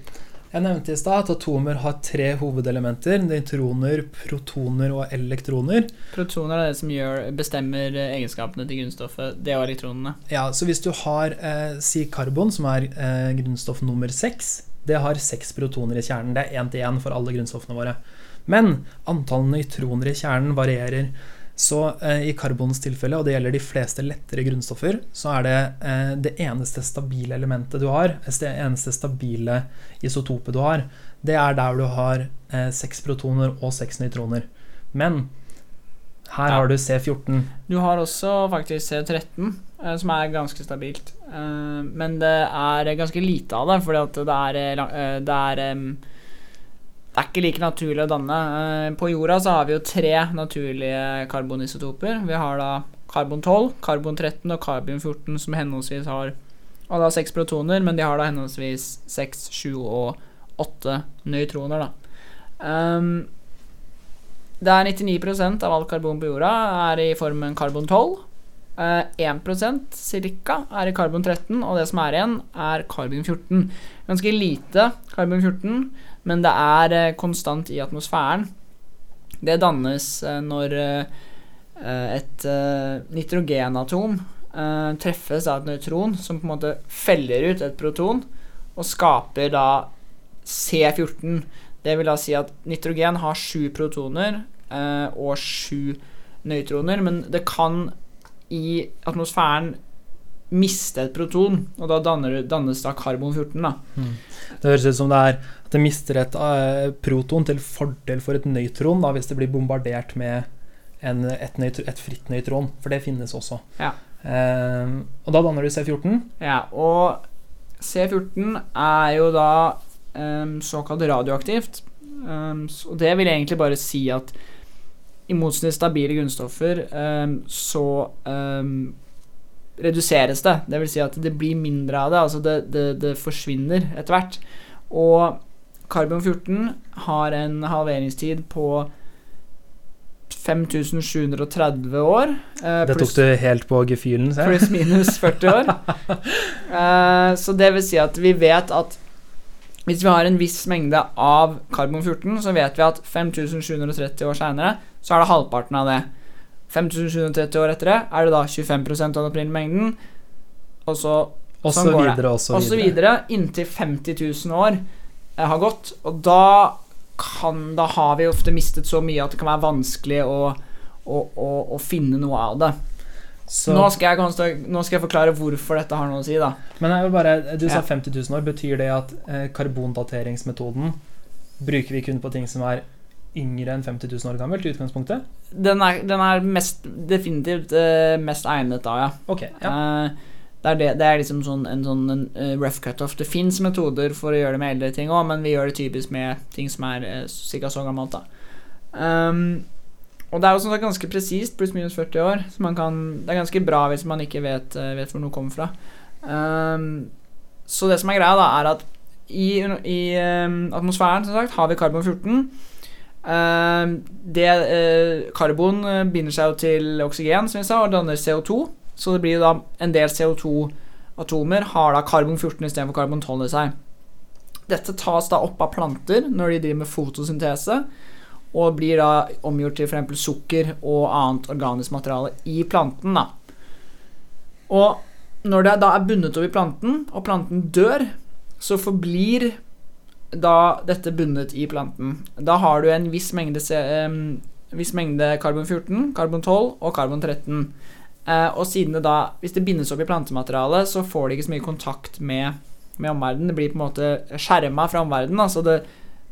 Jeg nevnte i stad at atomer har tre hovedelementer. Nøytroner, protoner og elektroner.
Protoner er det som gjør, bestemmer egenskapene til grunnstoffet. Det og elektronene.
Ja, Så hvis du har eh, si karbon, som er eh, grunnstoff nummer seks, det har seks protoner i kjernen. Det er én til én for alle grunnstoffene våre. Men antall nøytroner i kjernen varierer. Så eh, i karbonens tilfelle, og det gjelder de fleste lettere grunnstoffer, så er det eh, det eneste stabile elementet du har, det eneste stabile isotopet du har, det er der du har eh, seks protoner og seks nøytroner. Men her
Ja.
har du C14.
Du har også faktisk C13, eh, som er ganske stabilt. Eh, men det er ganske lite av det, fordi at det er, det er Det er ikke like naturlig å danne. Eh, På jorda så har vi jo tre naturlige karbonisotoper. Vi har da karbon 12, karbon 13 og karbon 14, som henholdsvis har alle har seks protoner, men de har da henholdsvis seks, sju og åtte nøytroner, da. Um, det er 99% av all karbon på jorda er i formen karbon 12. Uh, 1% cirka er i karbon 13, og det som er igjen, er karbon 14. Ganske lite karbon 14, men det er eh, konstant i atmosfæren. Det dannes eh, når eh, et nitrogenatom treffes av et nøytron som på en måte feller ut et proton og skaper da C14. Det vil da si at nitrogen har sju protoner og sju nøytroner, men det kan i atmosfæren miste et proton, og da danner, dannes da karbon 14. da.
Det høres ut som det er at det mister et eh, proton til fordel for et nøytron da, hvis det blir bombardert med en, et, nøytr et fritt nøytron, for det finnes også.
Ja.
Uh, og da danner du C14.
Ja, og C14 er jo da um, såkalt radioaktivt. Um, så og det vil egentlig bare si at i motsetning til stabile grunnstoffer, um, så reduseres det. Det vil si at det blir mindre av det. Altså det, det, det forsvinner etter hvert. Og karbon 14 har en halveringstid på 5730 år. eh,
Det tok du helt på gefühlen, ser jeg.
Pluss minus 40 år. Eh, så det vil si at vi vet at hvis vi har en viss mengde av karbon 14, så vet vi at 5730 år seinere så er det halvparten av det. 5730 år etter det er det da 25% av den opprinnelige mengden. Og så
Og så
sånn
videre, og så videre.
inntil 50 000 år har gått. Og da kan Da har vi ofte mistet så mye at det kan være vanskelig å, å, å, å finne noe av det.
Så,
Nå skal, jeg, nå skal jeg forklare hvorfor dette har noe å si, da.
men jeg vil bare, du sa
Ja.
50 000 år. Betyr det at eh, karbondateringsmetoden bruker vi kun på ting som er yngre enn 50 000 år gammelt i utgangspunktet?
Den er, den er mest, definitivt eh, mest egnet da, ja.
Ok, ja.
Eh, det, er det, det er liksom sånn, en sånn en, eh, rough cut-off. Det fins metoder for å gjøre det med eldre ting òg, men vi gjør det typisk med ting som er uh, ca. så gammelt. da um, Og det er jo sagt ganske presist, pluss minus 40 år. Så kan, det er ganske bra hvis man ikke vet, eh, vet hvor noe kommer fra. Um, så det som er greia, da, er at i, i um, atmosfæren som sagt, har vi karbon 14. Um, det, uh, karbon eh, binder seg jo til oksygen, som vi sa, og danner CO2. Så det blir da en del CO2-atomer har da karbon 14 istedenfor karbon 12 i seg. Dette tas da opp av planter når de driver med fotosyntese, og blir da omgjort til f.eks. sukker og annet organisk materiale i planten. da. Og når det da er bundet opp i planten, og planten dør, så forblir da dette bundet i planten. Da har du en viss mengde, C- viss mengde karbon 14, karbon 12 og karbon 13. Eh, og siden det da, hvis det bindes opp i plantematerialet, så får det ikke så mye kontakt med, med omverdenen. Det blir på en måte skjerma fra omverdenen. Altså det,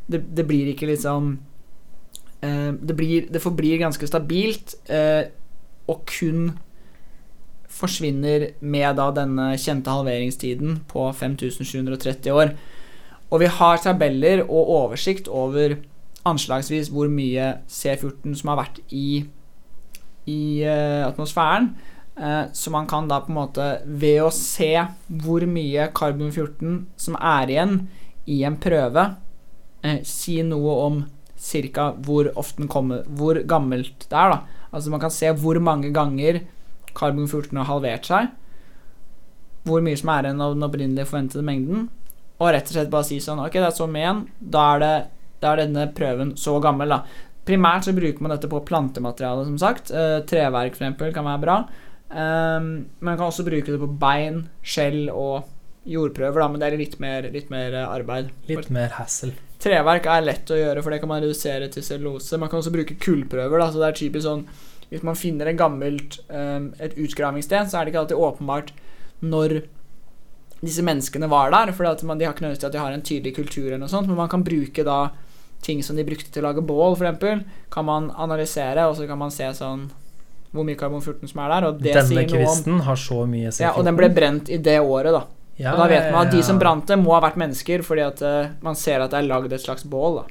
det, det blir ikke liksom eh, det, blir, det forblir ganske stabilt, eh, og kun forsvinner med da denne kjente halveringstiden på 5730 år. Og vi har tabeller og oversikt over anslagsvis hvor mye C14 som har vært i, i eh, atmosfæren. Eh, så man kan da på en måte, ved å se hvor mye karbon 14 som er igjen i en prøve, eh, si noe om cirka hvor ofte den kommer, hvor gammelt det er. da. Altså Man kan se hvor mange ganger karbon 14 har halvert seg, hvor mye som er igjen av den opprinnelige forventede mengden, og rett og slett bare si sånn Ok, det er så mye igjen. Da er, det, da er denne prøven så gammel, da. Primært så bruker man dette på plantemateriale, som sagt. Uh, treverk, for eksempel, kan være bra. Um, man kan også bruke det på bein, skjell og jordprøver, da, men det er litt mer, litt mer arbeid.
Litt mer hassle.
treverk er lett å gjøre, for det kan man redusere til cellulose. Man kan også bruke kullprøver. Da, så det er typisk sånn Hvis man finner en gammelt um, et utgravingssted, så er det ikke alltid åpenbart når disse menneskene var der. For de har ikke nødvendigvis at de har en tydelig kultur, eller noe sånt, men man kan bruke da ting som de brukte til å lage bål, f.eks., kan man analysere, og så kan man se sånn hvor mye karbon 14 som er der. Og det
Denne
sier noe om
har så mye CO2.
ja, Og den ble brent i det året, da.
Ja,
og da vet man at de som brant det, må ha vært mennesker, fordi at uh, man ser at det er lagd et slags bål. da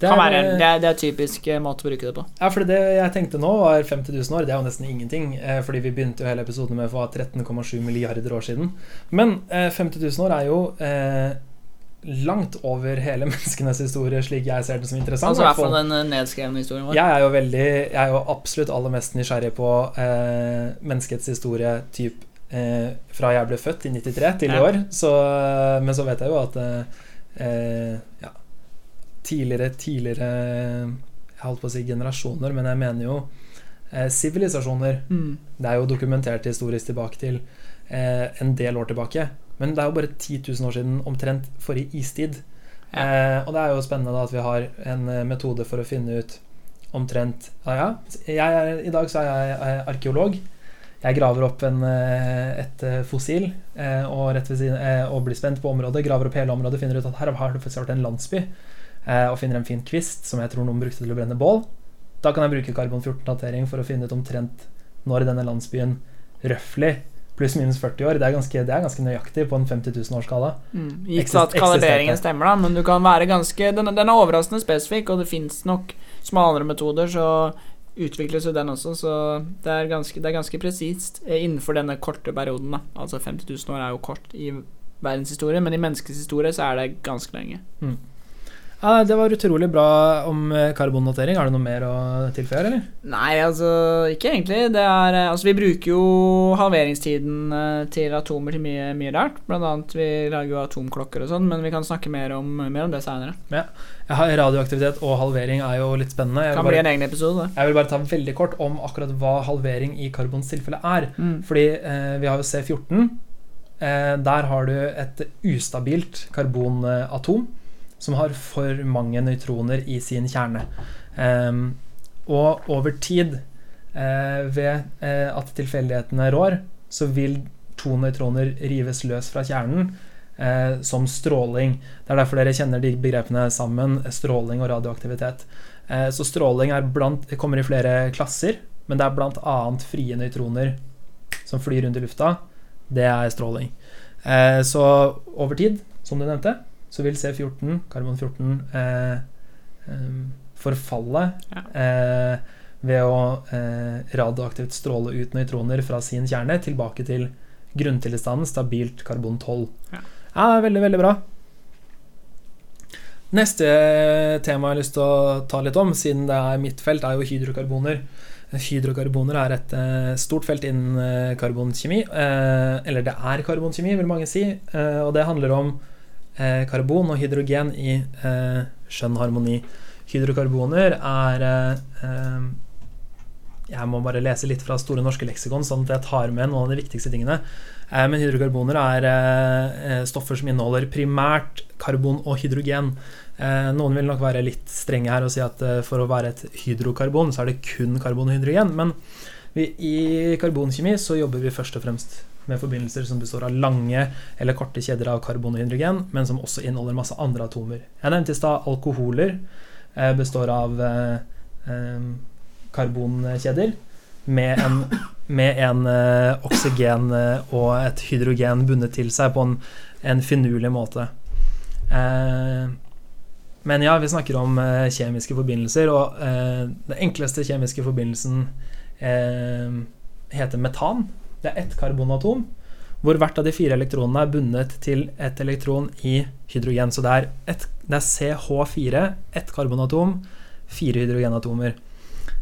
Det er,
være, det, er, det er typisk eh, måte å bruke det på.
Ja, for det jeg tenkte nå var 50 000 år. Det er jo nesten ingenting. Eh, fordi vi begynte jo hele episoden med for 13,7 milliarder år siden. Men eh, 50 000 år er jo eh, langt over hele menneskenes historie, slik jeg ser det som interessant.
Altså i hvert
Hvertfall-
fall den eh, nedskrevne historien vår.
Jeg er jo veldig Jeg er jo absolutt aller mest nysgjerrig på eh, menneskets historie typ eh, fra jeg ble født i 93 til i år. Så, men så vet jeg jo at eh, eh, ja, tidligere tidligere Jeg holdt på å si generasjoner, men jeg mener jo eh, sivilisasjoner.
Mm.
Det er jo dokumentert historisk tilbake til eh, en del år tilbake. Men det er jo bare 10 000 år siden omtrent forrige istid.
Ja.
Eh, og det er jo spennende da at vi har en eh, metode for å finne ut omtrent Ja, ja. Jeg er, I dag så er jeg eh, arkeolog. Jeg graver opp en, eh, et fossil eh, og, siden, eh, og blir spent på området. Graver opp hele området, finner ut at her har det faktisk vært en landsby. eh, Og finner en fin kvist som jeg tror noen brukte til å brenne bål. Da kan jeg bruke karbon-14-datering for å finne ut omtrent når denne landsbyen røftlig pluss-minus 40 år. Det er, ganske, det er ganske nøyaktig på en 50 000-årskala.
Mm.
Ikke
at kalibreringen stemmer, da, men du kan være ganske Den, den er overraskende spesifikk, og det fins nok smalere metoder, så utvikles jo den også, så det er ganske, det er ganske presist eh, innenfor denne korte perioden. da Altså 50 000 år er jo kort i verdenshistorie, men i menneskets historie så er det ganske lenge.
Ja, det var utrolig bra om eh, karbonnotering. Har du noe mer å tilføye, eller?
Nei, altså ikke egentlig. Det er eh, Altså, vi bruker jo halveringstiden eh, til atomer til mye, mye rart. Blant annet vi lager jo atomklokker og sånn, men vi kan snakke mer om, mer om det seinere.
Ja. Radioaktivitet og halvering er jo litt spennende. Jeg
Kan
vil,
bli
bare,
en egen episode,
jeg vil bare ta veldig kort om akkurat hva halvering i karbons tilfelle er.
Mm.
Fordi eh, vi har jo C14. Eh, der har du et ustabilt karbonatom som har for mange nøytroner i sin kjerne. Um, og over tid, eh, ved eh, at tilfeldighetene rår, så vil to nøytroner rives løs fra kjernen eh, som stråling. Det er derfor dere kjenner de begrepene sammen, stråling og radioaktivitet. Eh, så stråling blant, kommer i flere klasser, men det er bl.a. frie nøytroner som flyr rundt i lufta. Det er stråling. Eh, så over tid, som du nevnte, så vil C14, karbon 14, eh, eh, forfalle
Ja.
eh, ved å eh, radioaktivt stråle ut nøytroner fra sin kjerne tilbake til grunntilstanden stabilt karbon 12.
Ja.
ja, veldig, veldig bra. Neste tema jeg har lyst til å ta litt om, siden det er mitt felt, er jo hydrokarboner. Hydrokarboner er et eh, stort felt innen eh, karbonkjemi. eh, eller det er karbonkjemi, vil mange si. eh, og det handler om eh, karbon og hydrogen i eh, skjønn harmoni. Hydrokarboner er eh, eh, Jeg må bare lese litt fra Store norske leksikon, sånn at jeg tar med noen av de viktigste tingene. Eh, men hydrokarboner er eh, stoffer som inneholder primært karbon og hydrogen. Noen vil nok være litt strenge her og si at for å være et hydrokarbon, så er det kun karbon og hydrogen. Men vi, i karbonkjemi så jobber vi først og fremst med forbindelser som består av lange eller korte kjeder av karbon og hydrogen, men som også inneholder masse andre atomer. Jeg nevnte i stad alkoholer eh, består av eh, eh, karbonkjeder med en, med en oksygen og et hydrogen bundet til seg på en, en finurlig måte. Men ja, vi snakker om kjemiske forbindelser, og den enkleste kjemiske forbindelsen heter metan. Det er ett karbonatom, hvor hvert av de fire elektronene er bundet til et elektron i hydrogen. Så det er, et, det er CH4, ett karbonatom, fire hydrogenatomer.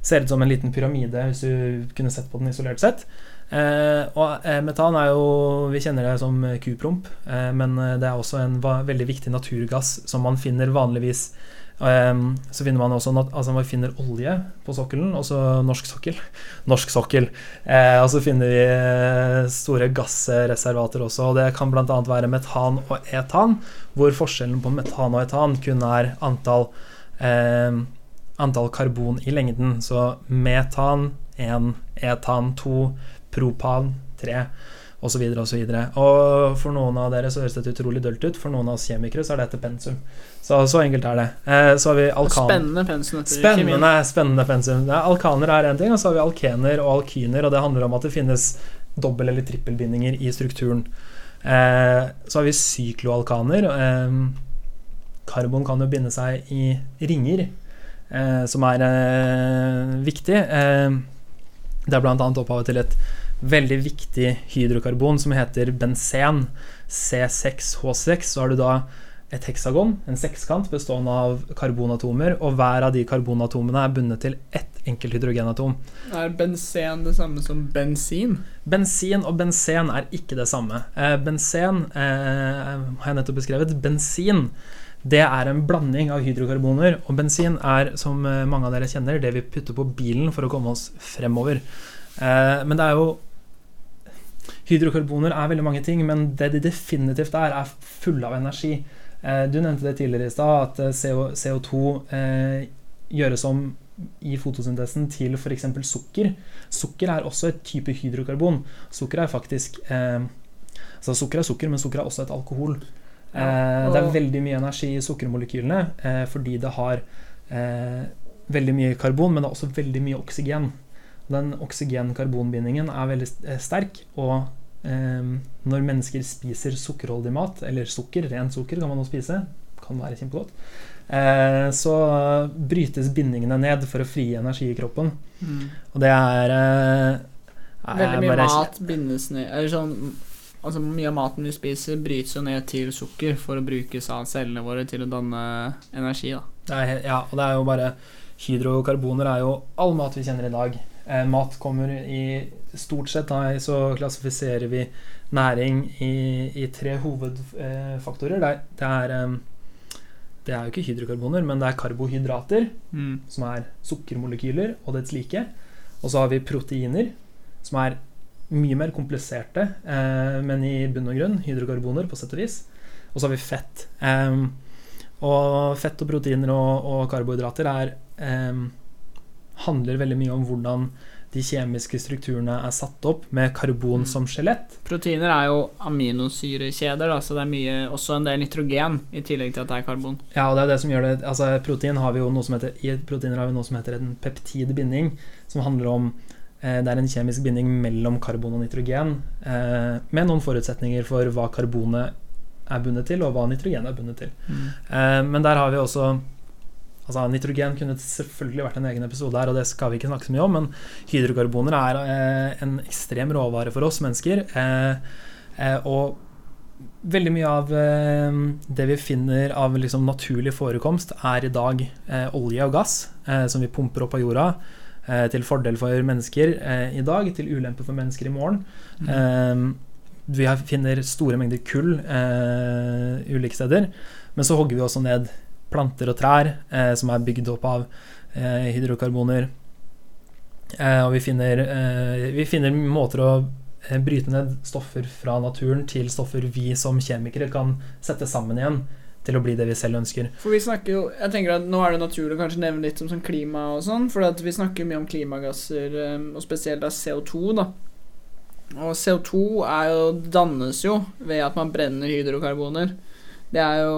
Ser ut som en liten pyramide, hvis du kunne sett på den isolert sett. Eh, og eh, metan er jo Vi kjenner det som kupromp, eh, men eh, det er også en veldig viktig naturgass som man finner vanligvis Um, så finner man også altså man finner olje på sokkelen, også norsk sokkel. Norsk sokkel. Eh, og så finner vi eh, store gassreservater også, og det kan bl.a. være metan og etan, hvor forskjellen på metan og etan kun er antall, eh, antall karbon i lengden. Så metan 1, etan 2, propan 3 osv. osv. Og for noen av dere så høres dette utrolig dølt ut, for noen av oss kjemikere så er dette pensum. Så, så enkelt er det. Eh, så har vi alkan...
Spennende pensum.
Spennende, spennende pensum. Ja, alkaner er én ting, og så har vi alkener og alkyner, og det handler om at det finnes dobbel- eller trippelbindinger i strukturen. Eh, så har vi sykloalkaner. Eh, karbon kan jo binde seg i ringer, eh, som er eh, viktig. Eh, det er bl.a. opphavet til et veldig viktig hydrokarbon som heter benzen. C6H6. Så har du da et heksagon, en sekskant bestående av karbonatomer, og hver av de karbonatomene er bundet til ett enkelt hydrogenatom.
Er benzen det samme som bensin?
Bensin og benzen er ikke det samme. Eh, benzen eh, har jeg nettopp beskrevet. Bensin det er en blanding av hydrokarboner, og bensin er, som eh, mange av dere kjenner, det vi putter på bilen for å komme oss fremover. Eh, men det er jo Hydrokarboner er veldig mange ting, men det de definitivt er, er fulle av energi. Eh, du nevnte det tidligere i stad, at eh, CO, CO2 eh, gjøres om i fotosyntesen til f.eks. sukker. Sukker er også et type hydrokarbon. Sukker er faktisk altså Sukker er sukker, men sukker er også et alkohol. Det er veldig mye energi i sukkermolekylene fordi det har veldig mye karbon, men det er også veldig mye oksygen. Den oksygen-karbonbindingen er veldig sterk, og når mennesker spiser sukkerholdig mat, eller sukker, rent sukker kan man jo spise, kan være kjempegodt, eh, så brytes bindingene ned for å frigi energi i kroppen.
Mm.
Og det er, eh, er
Veldig mye
bare-
mat bindes ned Eller sånn Altså Mye av maten vi spiser, brytes jo ned til sukker for å brukes av cellene våre til å danne energi. da
Det er, ja, og det er jo bare Hydrokarboner er jo all mat vi kjenner i dag. Eh, mat kommer i Stort sett da, så klassifiserer vi næring i, i tre hovedfaktorer. Det, er- det, er, eh, det er jo ikke hydrokarboner, men det er karbohydrater,
Mm.
som er sukkermolekyler og dets like. Og så har vi proteiner, som er mye mer kompliserte, eh, men i bunn og grunn hydrokarboner, på sett og vis. Og så har vi fett. Eh, og fett og proteiner og, og karbohydrater er em, handler veldig mye om hvordan de kjemiske strukturene er satt opp med karbon som skjelett.
Proteiner er jo aminosyrekjeder, da, så det er mye, også en del nitrogen i tillegg til at det er karbon.
Ja, og det er det som gjør det Altså, protein har vi jo noe som heter I proteiner har vi noe som heter en peptidbinding, som handler om eh, Det er en kjemisk binding mellom karbon og nitrogen, eh, med noen forutsetninger for hva karbonet er bundet til, og hva nitrogen er bundet til. Eh, men der har vi også Altså, Nitrogen kunne selvfølgelig vært en egen episode her, og det skal vi ikke snakke så mye om, men hydrokarboner er eh, en ekstrem råvare for oss mennesker. Eh, eh, og veldig mye av eh, det vi finner av liksom, naturlig forekomst, er i dag eh, olje og gass, eh, som vi pumper opp av jorda. til fordel for mennesker i dag, til ulempe for mennesker i morgen.
Mm.
Vi finner store mengder kull eh, ulike steder, men så hogger vi også ned planter og trær eh, som er bygd opp av eh, hydrokarboner. Eh, og vi finner, eh, vi finner måter å eh, bryte ned stoffer fra naturen til stoffer vi som kjemikere kan sette sammen igjen til å bli det vi selv ønsker.
For vi snakker jo Jeg tenker at Nå er det naturlig å kanskje nevne litt om sånn klima og sånn, for vi snakker mye om klimagasser, eh, og spesielt da CO2, da. Og CO2 er jo, dannes jo ved at man brenner hydrokarboner. Det er jo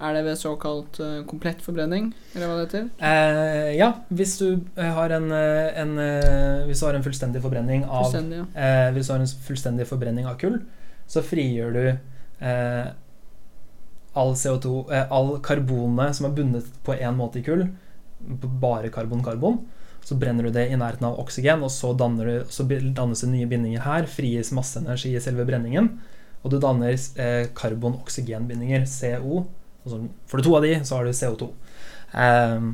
Er det ved såkalt uh, komplett forbrenning, eller hva det heter?
Eh, ja, hvis du eh, har en, eh, en Hvis du har en fullstendig forbrenning av
Fullstendig, ja.
eh, Hvis du har en fullstendig forbrenning av kull, så frigjør du eh, all CO2 eh, All karbonet som er bundet på én måte i kull, bare karbon-karbon. Så brenner du det i nærheten av oksygen, og så, du, så dannes det nye bindinger her. Frigis masse energi i selve brenningen. Og du danner eh, karbon-oksygenbindinger, CO. Og det to av de, så har du CO2. Um,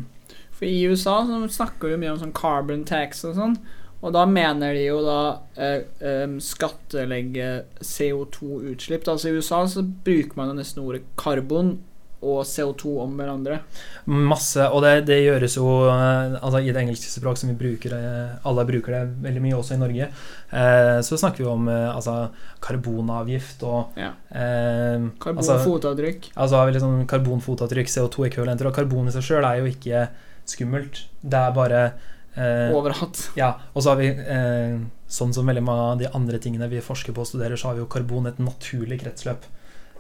For i USA så snakker vi mye om sånn carbon tax og sånn. Og da mener de jo da eh, em, skattelegge CO2-utslipp. Altså I USA så bruker man jo nesten ordet karbon og CO2 om hverandre.
Masse, og det, det gjøres jo eh, altså I det engelske språk som vi bruker eh, Alle bruker det veldig mye også i Norge. Eh, så snakker vi om eh, altså, karbonavgift og
Ja.
eh, altså,
Karbonfotavtrykk.
altså har vi liksom karbonfotavtrykk, CO2-ekvivalenter, og karbon i seg sjøl er jo ikke skummelt. Det er bare eh,
Overhatt.
Ja, og så har vi eh, Sånn som veldig mange av de andre tingene vi forsker på og studerer, så har vi jo karbon et naturlig kretsløp.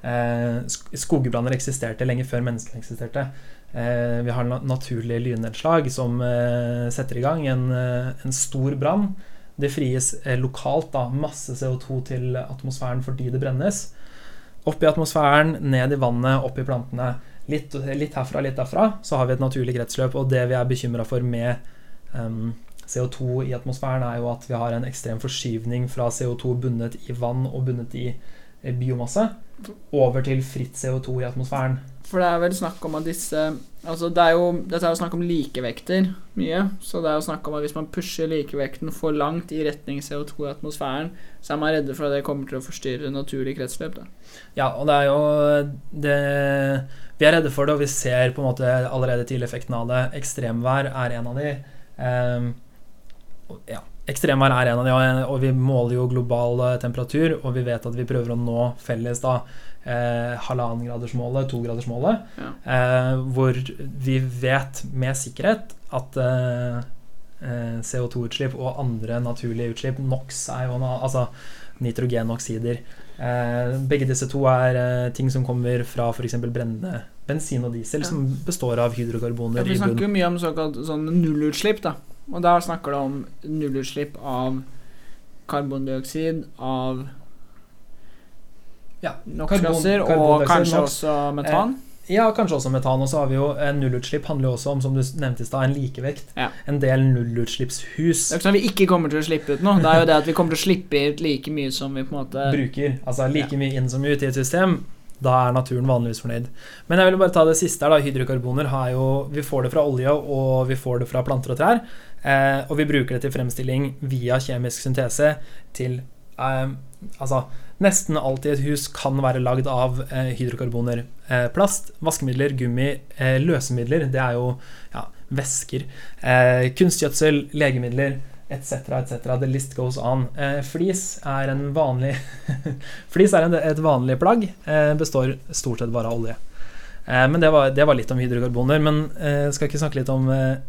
Eh, skogbranner eksisterte lenge før menneskene eksisterte. Eh, vi har na naturlige lynnedslag som eh, setter i gang en, en stor brann. Det fries lokalt da, masse CO2 til atmosfæren fordi det brennes. Opp i atmosfæren, ned i vannet, opp i plantene. Litt, litt herfra, litt derfra. Så har vi et naturlig kretsløp. Og det vi er bekymra for med um, CO2 i atmosfæren, er jo at vi har en ekstrem forskyvning fra CO2 bundet i vann og bundet i biomasse, over til fritt CO2 i atmosfæren.
For det er vel snakk om at disse Altså det er jo, Dette er jo snakk om likevekter mye. Så det er jo snakk om at hvis man pusher likevekten for langt i retning CO2 i atmosfæren, så er man redde for at det kommer til å forstyrre naturlig kretsløp. da.
Ja, og det er jo det, Vi er redde for det, og vi ser på en måte allerede tidlig effekten av det. Ekstremvær er en av de. Um, ja, Ekstremvær er en av de, og- vi måler jo global eh, temperatur, og vi vet at vi prøver å nå felles da eh, halvannengradersmålet, togradersmålet,
Ja.
eh, hvor vi vet med sikkerhet at eh, eh, CO2-utslipp og andre naturlige utslipp, NOx er jo altså nitrogenoksider eh, Begge disse to er eh, ting som kommer fra f.eks. brennende bensin og diesel,
Ja.
som består av
Ja,
hydrokarboner
vi snakker jo mye om såkalt sånn nullutslipp, da. Og der snakker det om nullutslipp av karbondioksid, av
Ja,
NOx-gasser og kanskje
NOx.
også metan.
Ja, kanskje også metan. Og så har vi jo eh, nullutslipp handler jo også om, som du nevnte i stad, en likevekt.
Ja.
En del nullutslippshus
Det er ikke sånn at vi ikke kommer til å slippe ut noe. Det er jo det at vi kommer til å slippe ut like mye som vi på en måte
bruker. Altså like mye inn som ut i et system. Da er naturen vanligvis fornøyd. Men jeg vil bare ta det siste her. da, Hydrokarboner har jo Vi får det fra olje, og vi får det fra planter og trær. Eh, og vi bruker det til fremstilling via kjemisk syntese til eh, Altså Nesten alt i et hus kan være lagd av eh, hydrokarboner. Eh, plast, vaskemidler, gummi, eh, løsemidler. Det er jo ja, væsker. Eh, kunstgjødsel, legemidler etc., etc. The list goes on. Eh, flis er en vanlig Flis er en, et vanlig plagg. Eh, består stort sett bare av olje. Eh, men det var, det var litt om hydrokarboner. Men eh, skal ikke snakke litt om eh,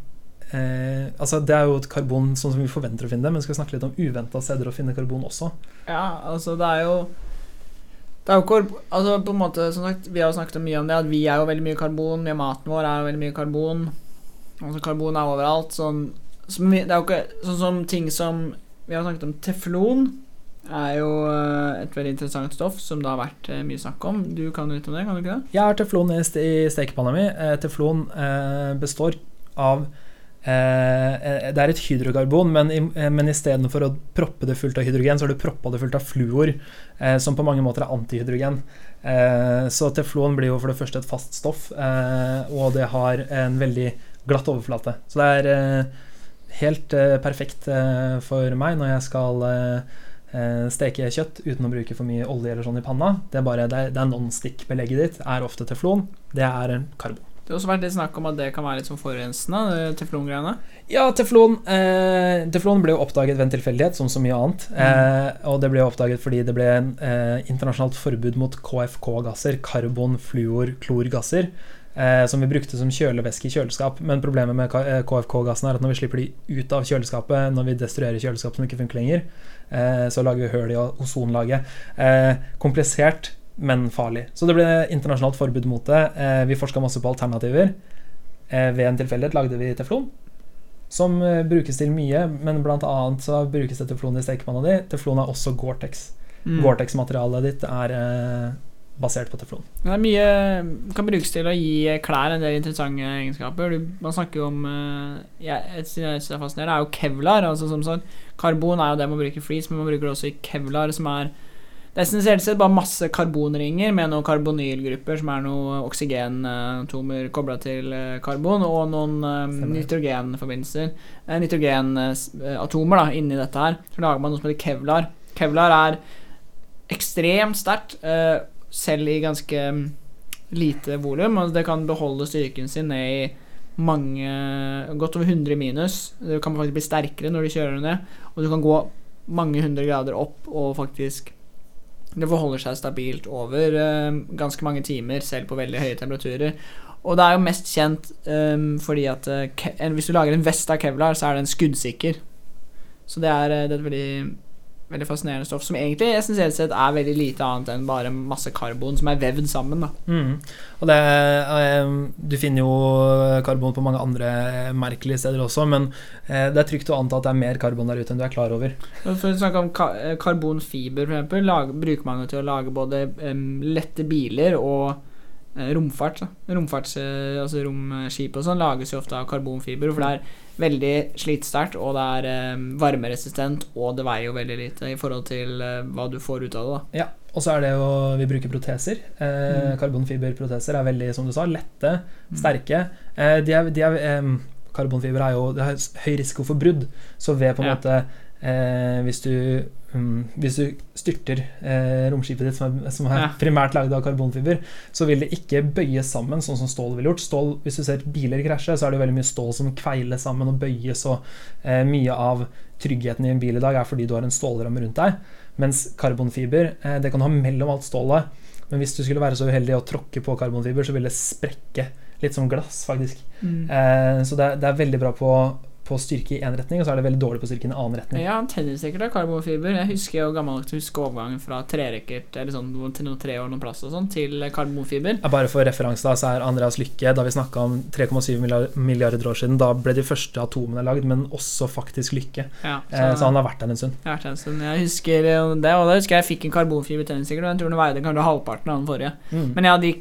Altså Det er jo et karbon sånn som vi forventer å finne det, men skal vi snakke litt om uventa steder å finne karbon også?
Ja, altså det er jo Det er jo korb... Altså på en måte, som sagt, Vi har jo snakket mye om det, at vi er jo veldig mye karbon. Mye maten vår er jo veldig mye karbon. Altså Karbon er overalt. Sånn, som vi, det er jo ikke sånn som ting som Vi har snakket om teflon. Er jo eh, et veldig interessant stoff som det har vært eh, mye snakk om. Du kan litt om det, kan du ikke det?
Jeg har teflon i, st i stekepanna mi. Eh, teflon eh, består av eh, Det er et hydrokarbon, men, i, men istedenfor å proppe det fullt av hydrogen, så har du proppa det fullt av fluor, eh, som på mange måter er antihydrogen. Så teflon blir jo for det første et fast stoff, og det har en veldig glatt overflate. Så det er helt eh, perfekt eh, for meg når jeg skal eh, steke kjøtt uten å bruke for mye olje eller sånn i panna. Det er bare, det er, det non-stick-belegget ditt er ofte teflon. Det er karbon.
Det har også vært litt snakk om at det kan være litt sånn forurensende, teflongreiene.
Ja, teflon eh, Teflon ble jo oppdaget ved en tilfeldighet, som så mye annet. Eh, og det ble oppdaget fordi det ble en eh, internasjonalt forbud mot KFK-gasser, karbon, fluor, klorgasser, eh, som vi brukte som kjølevæske i kjøleskap. Men problemet med KFK-gassen er at når vi slipper de ut av kjøleskapet, når vi destruerer kjøleskap som ikke funker lenger, eh, så lager vi hull i ozonlaget. Eh, komplisert, men farlig. Så det ble internasjonalt forbud mot det. Eh, vi forska masse på alternativer. Eh, ved en tilfeldighet lagde vi teflon som eh, brukes til mye, men annet så brukes det teflon i stekepanna di. Teflon er også Gore-Tex.
Mm.
Gore-Tex-materialet ditt er eh, basert på teflon.
Det er mye kan brukes til å gi klær en del interessante egenskaper. Du, man snakker jo om ja, Et jeg er fascinerende, er jo kevlar. Altså som sagt, Karbon er jo det man bruker i flis, men man bruker det også i kevlar, som er det er essensielt sett bare masse karbonringer med noen karbonylgrupper, som er noen oksygenatomer kobla til eh, karbon, og noen eh, nitrogenforbindelser. Eh, Nitrogenatomer da, inni dette her. Så lager man noe som heter kevlar. Kevlar er ekstremt sterkt, eh, selv i ganske lite volum, og det kan beholde styrken sin ned i mange Godt over 100 minus. Det kan faktisk bli sterkere når du kjører ned, og du kan gå mange hundre grader opp og faktisk Det forholder seg stabilt over eh, ganske mange timer, selv på veldig høye temperaturer. Og det er jo mest kjent um, fordi at uh, hvis du lager en vest av kevlar, så er den skuddsikker. Så det er, eh, det er et veldig, veldig fascinerende stoff som egentlig essensielt sett er veldig lite annet enn bare masse karbon som er vevd sammen.
Mm. Og det, eh, du finner jo karbon på mange andre merkelige steder også, men eh, det er trygt å anta at det er mer karbon der ute enn du er klar over.
For å snakke om eh, karbonfiber, lag, bruker man jo til å lage både lette biler og romfart. Romfarts, altså romskip og sånn lages jo ofte av karbonfiber, for det er veldig slitsterkt, og det er em, varmeresistent, og det veier jo veldig lite i forhold til eh, hva du får ut av det. da
Ja, og så er det jo Vi bruker proteser. Eh,
Mm.
Karbonfiberproteser er veldig, som du sa, lette,
Mm.
sterke. Eh, de er, de er, eh, karbonfiber er jo det er høy risiko for brudd, så ved på en
Ja.
måte eh, hvis, du, um, hvis du styrter eh, romskipet ditt, som er, som er
Ja.
primært lagd av karbonfiber, så vil det ikke bøyes sammen sånn som stål ville gjort. Stål, hvis du ser biler krasje, så er det veldig mye stål som kveiles sammen og bøyes, og eh, mye av tryggheten i en bil i dag er fordi du har en stålramme rundt deg. Mens karbonfiber, eh, det kan du ha mellom alt stålet. Men hvis du skulle være så uheldig å tråkke på karbonfiber, så vil det sprekke. Litt som glass, faktisk. Eh, så det er, det er veldig bra på, på styrke i én retning, og så er det veldig dårlig på styrke i en annen retning.
Ja, tennisdekker av karbonfiber. Jeg husker jo gammel huske overgangen fra trerekkert eller sånn, til noen tre år noen plass og sånn, til karbonfiber.
Ja, Bare for referanse, da, så er Andreas Lykke, da vi snakka om 3,7 milliarder år siden, da ble de første atomene lagd, men også faktisk Lykke.
Ja,
Eh, så han har vært der en stund.
Jeg har vært en stund. Jeg husker eh, det, og da husker jeg jeg fikk en karbonfiber tennisstikker, og jeg tror den veide kanskje halvparten av den forrige.
Mm.
Men ja, de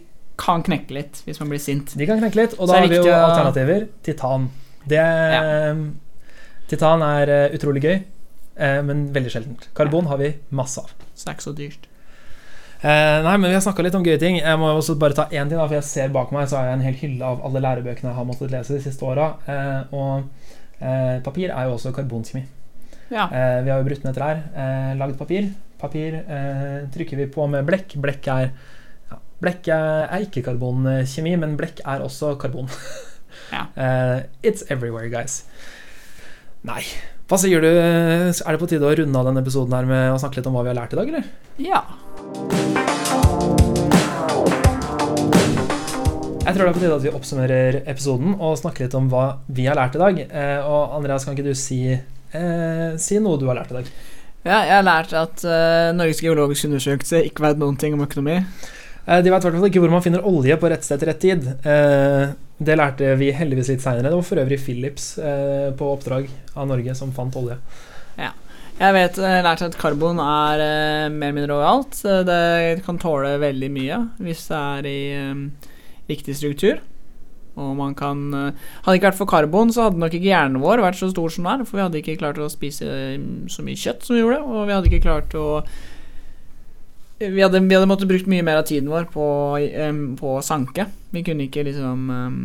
kan knekke litt hvis man blir sint.
De kan knekke litt, og da har vi jo alternativer. Titan. Det Titan er eh, utrolig gøy, eh, men veldig sjeldent. Karbon har vi masse av.
Så det er ikke så dyrt.
Eh, nei, men Vi har snakka litt om gøye ting. Jeg må også bare ta én ting. da, For jeg ser bak meg så har jeg en hel hylle av alle lærebøkene jeg har måttet lese de siste åra. Eh, og eh, papir er jo også karbonkjemi.
Ja.
Eh, vi har jo brutt ned trær, eh, lagd papir. Papir eh, trykker vi på med blekk. Blekk er ja, Blekk er, er ikke karbonkjemi, men blekk er også karbon.
Ja.
Eh, it's everywhere, guys. Nei. Hva sier du? Er det på tide å runde av denne episoden her med å snakke litt om hva vi har lært i dag, eller?
ja.
Jeg tror det er på tide at vi oppsummerer episoden og snakker litt om hva vi har lært i dag. Eh, og Andreas, kan ikke du si, eh, si noe du har lært i dag?
ja jeg har lært at eh, Norges geologiske undersøkelse ikke vet noen ting om økonomi.
Eh, de vet i hvert fall ikke hvor man finner olje på rett sted til rett tid. Eh, det lærte vi heldigvis litt seinere. Det var for øvrig Philips eh, på oppdrag av Norge som fant olje.
Jeg vet, jeg lærte at karbon er mer eller mindre overalt. Det kan tåle veldig mye hvis det er i riktig struktur. Og man kan Hadde det ikke vært for karbon, så hadde nok ikke hjernen vår vært så stor som den er. For vi hadde ikke klart å spise så mye kjøtt som vi gjorde, og vi hadde ikke klart å vi hadde, vi hadde måttet brukt mye mer av tiden vår på, um, på å sanke. Vi kunne ikke liksom um,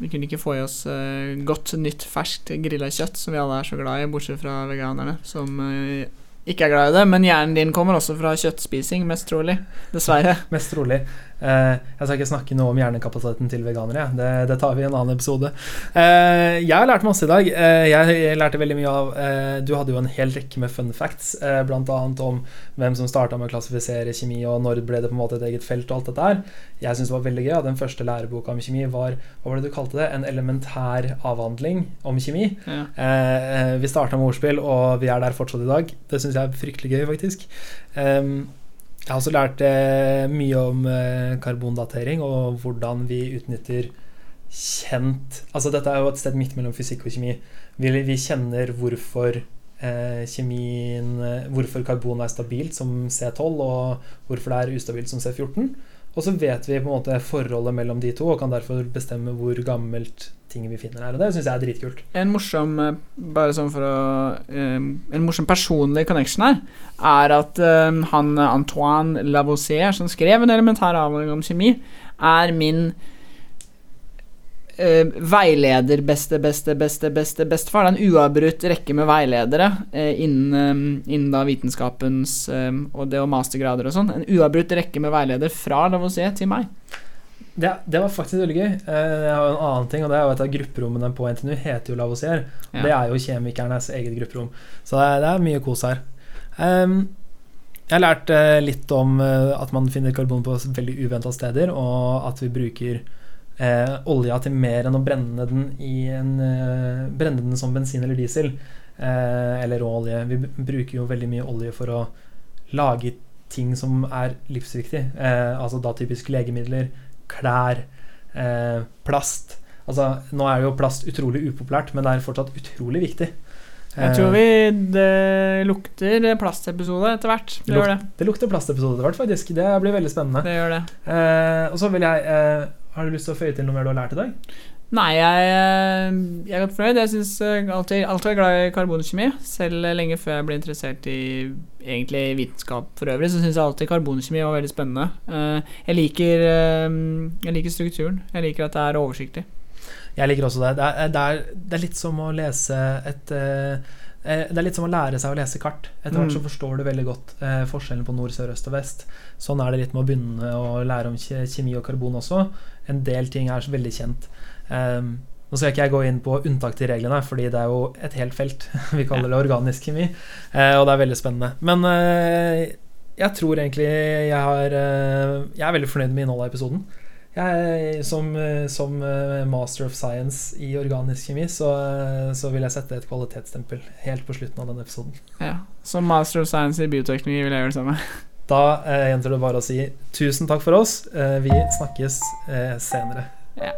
Vi kunne ikke få i oss uh, godt, nytt, ferskt grilla kjøtt, som vi alle er så glad i, bortsett fra veganerne, som eh, ikke er glad i det. Men hjernen din kommer også fra kjøttspising, mest trolig. Dessverre.
Mest trolig. Eh, jeg skal ikke snakke noe om hjernekapasiteten til veganere. Det, det tar vi i en annen episode. Eh, jeg har lært masse i dag. Eh, jeg lærte veldig mye av eh, Du hadde jo en hel rekke med fun facts, eh, bl.a. om hvem som starta med å klassifisere kjemi, og når ble det på en måte et eget felt og alt dette her. Jeg syns det var veldig gøy at den første læreboka om kjemi var hva var det du kalte det? En elementær avhandling om kjemi.
Ja.
Eh, vi starta med ordspill, og vi er der fortsatt i dag. Det syns jeg er fryktelig gøy, faktisk. Um, jeg har også lært eh, mye om eh, karbondatering og hvordan vi utnytter kjent Altså, dette er jo et sted midt mellom fysikk og kjemi. Vi, vi kjenner hvorfor eh, kjemien eh, Hvorfor karbon er stabilt som C12, og hvorfor det er ustabilt som C14. Og så vet vi på en måte forholdet mellom de to, og kan derfor bestemme hvor gammelt ting vi finner her. Og det syns jeg er dritkult.
En morsom eh, Bare sånn for å eh, En morsom personlig connection her er at eh, han Antoine Lavoisier, som skrev en elementær avhandling om kjemi, er min eh, veileder beste, beste, beste, beste, bestefar. Det er en uavbrutt rekke med veiledere eh, innen, eh, innen da vitenskapens eh, og det og mastergrader og sånn. En uavbrutt rekke med veileder fra Lavoisier til meg.
Det, det var faktisk veldig gøy. Eh, Jeg har en annen ting, og det er jo av grupperommene på NTNU heter jo Lavoisier.
Ja.
Det er jo kjemikernes eget grupperom. Så det er, det er mye kos her. Um, jeg har lært eh, litt om at man finner karbon på veldig uventa steder, og at vi bruker eh, olja til mer enn å brenne den i en eh, Brenne den som bensin eller diesel. Eh, eller rå olje. Vi bruker jo veldig mye olje for å lage ting som er livsviktig. Eh, altså da typisk legemidler, klær, eh, plast. Altså, nå er jo plast utrolig upopulært, men det er fortsatt utrolig viktig.
Jeg tror vi det lukter plastepisode etter hvert. Det det.
Det lukter plastepisode etter hvert, faktisk. Det blir veldig spennende.
det, gjør det.
Eh, og så vil jeg eh, Har du lyst til å føye til noe mer du har lært i dag?
Nei, jeg, eh, jeg er godt fornøyd. Jeg syns alltid, alltid er glad i karbonkjemi. Selv lenge før jeg ble interessert i egentlig vitenskap for øvrig, så syns jeg alltid karbonkjemi var veldig spennende. Eh, Jeg liker, eh, jeg liker strukturen. Jeg liker at det er oversiktlig.
Jeg liker også det. Det er, det er, det er litt som å lese et eh, eh, det er litt som å lære seg å lese kart. Etter hvert
Mm.
så forstår du veldig godt eh, forskjellen på nord, sør, øst og vest. Sånn er det litt med å begynne å lære om kjemi og karbon også. En del ting er veldig kjent. Um, nå skal ikke jeg gå inn på unntak til reglene, fordi det er jo et helt felt. Vi kaller det organisk kjemi, eh, og det er veldig spennende. Men eh, jeg tror egentlig jeg har eh, Jeg er veldig fornøyd med innholdet av episoden. Jeg, som, som master of science i organisk kjemi, så, så vil jeg sette et kvalitetsstempel helt på slutten av denne episoden.
Ja. Som master of science i bioteknologi vil jeg gjøre det samme.
Da eh, gjenstår det bare å si tusen takk for oss. Eh, vi snakkes eh, senere.
Ja.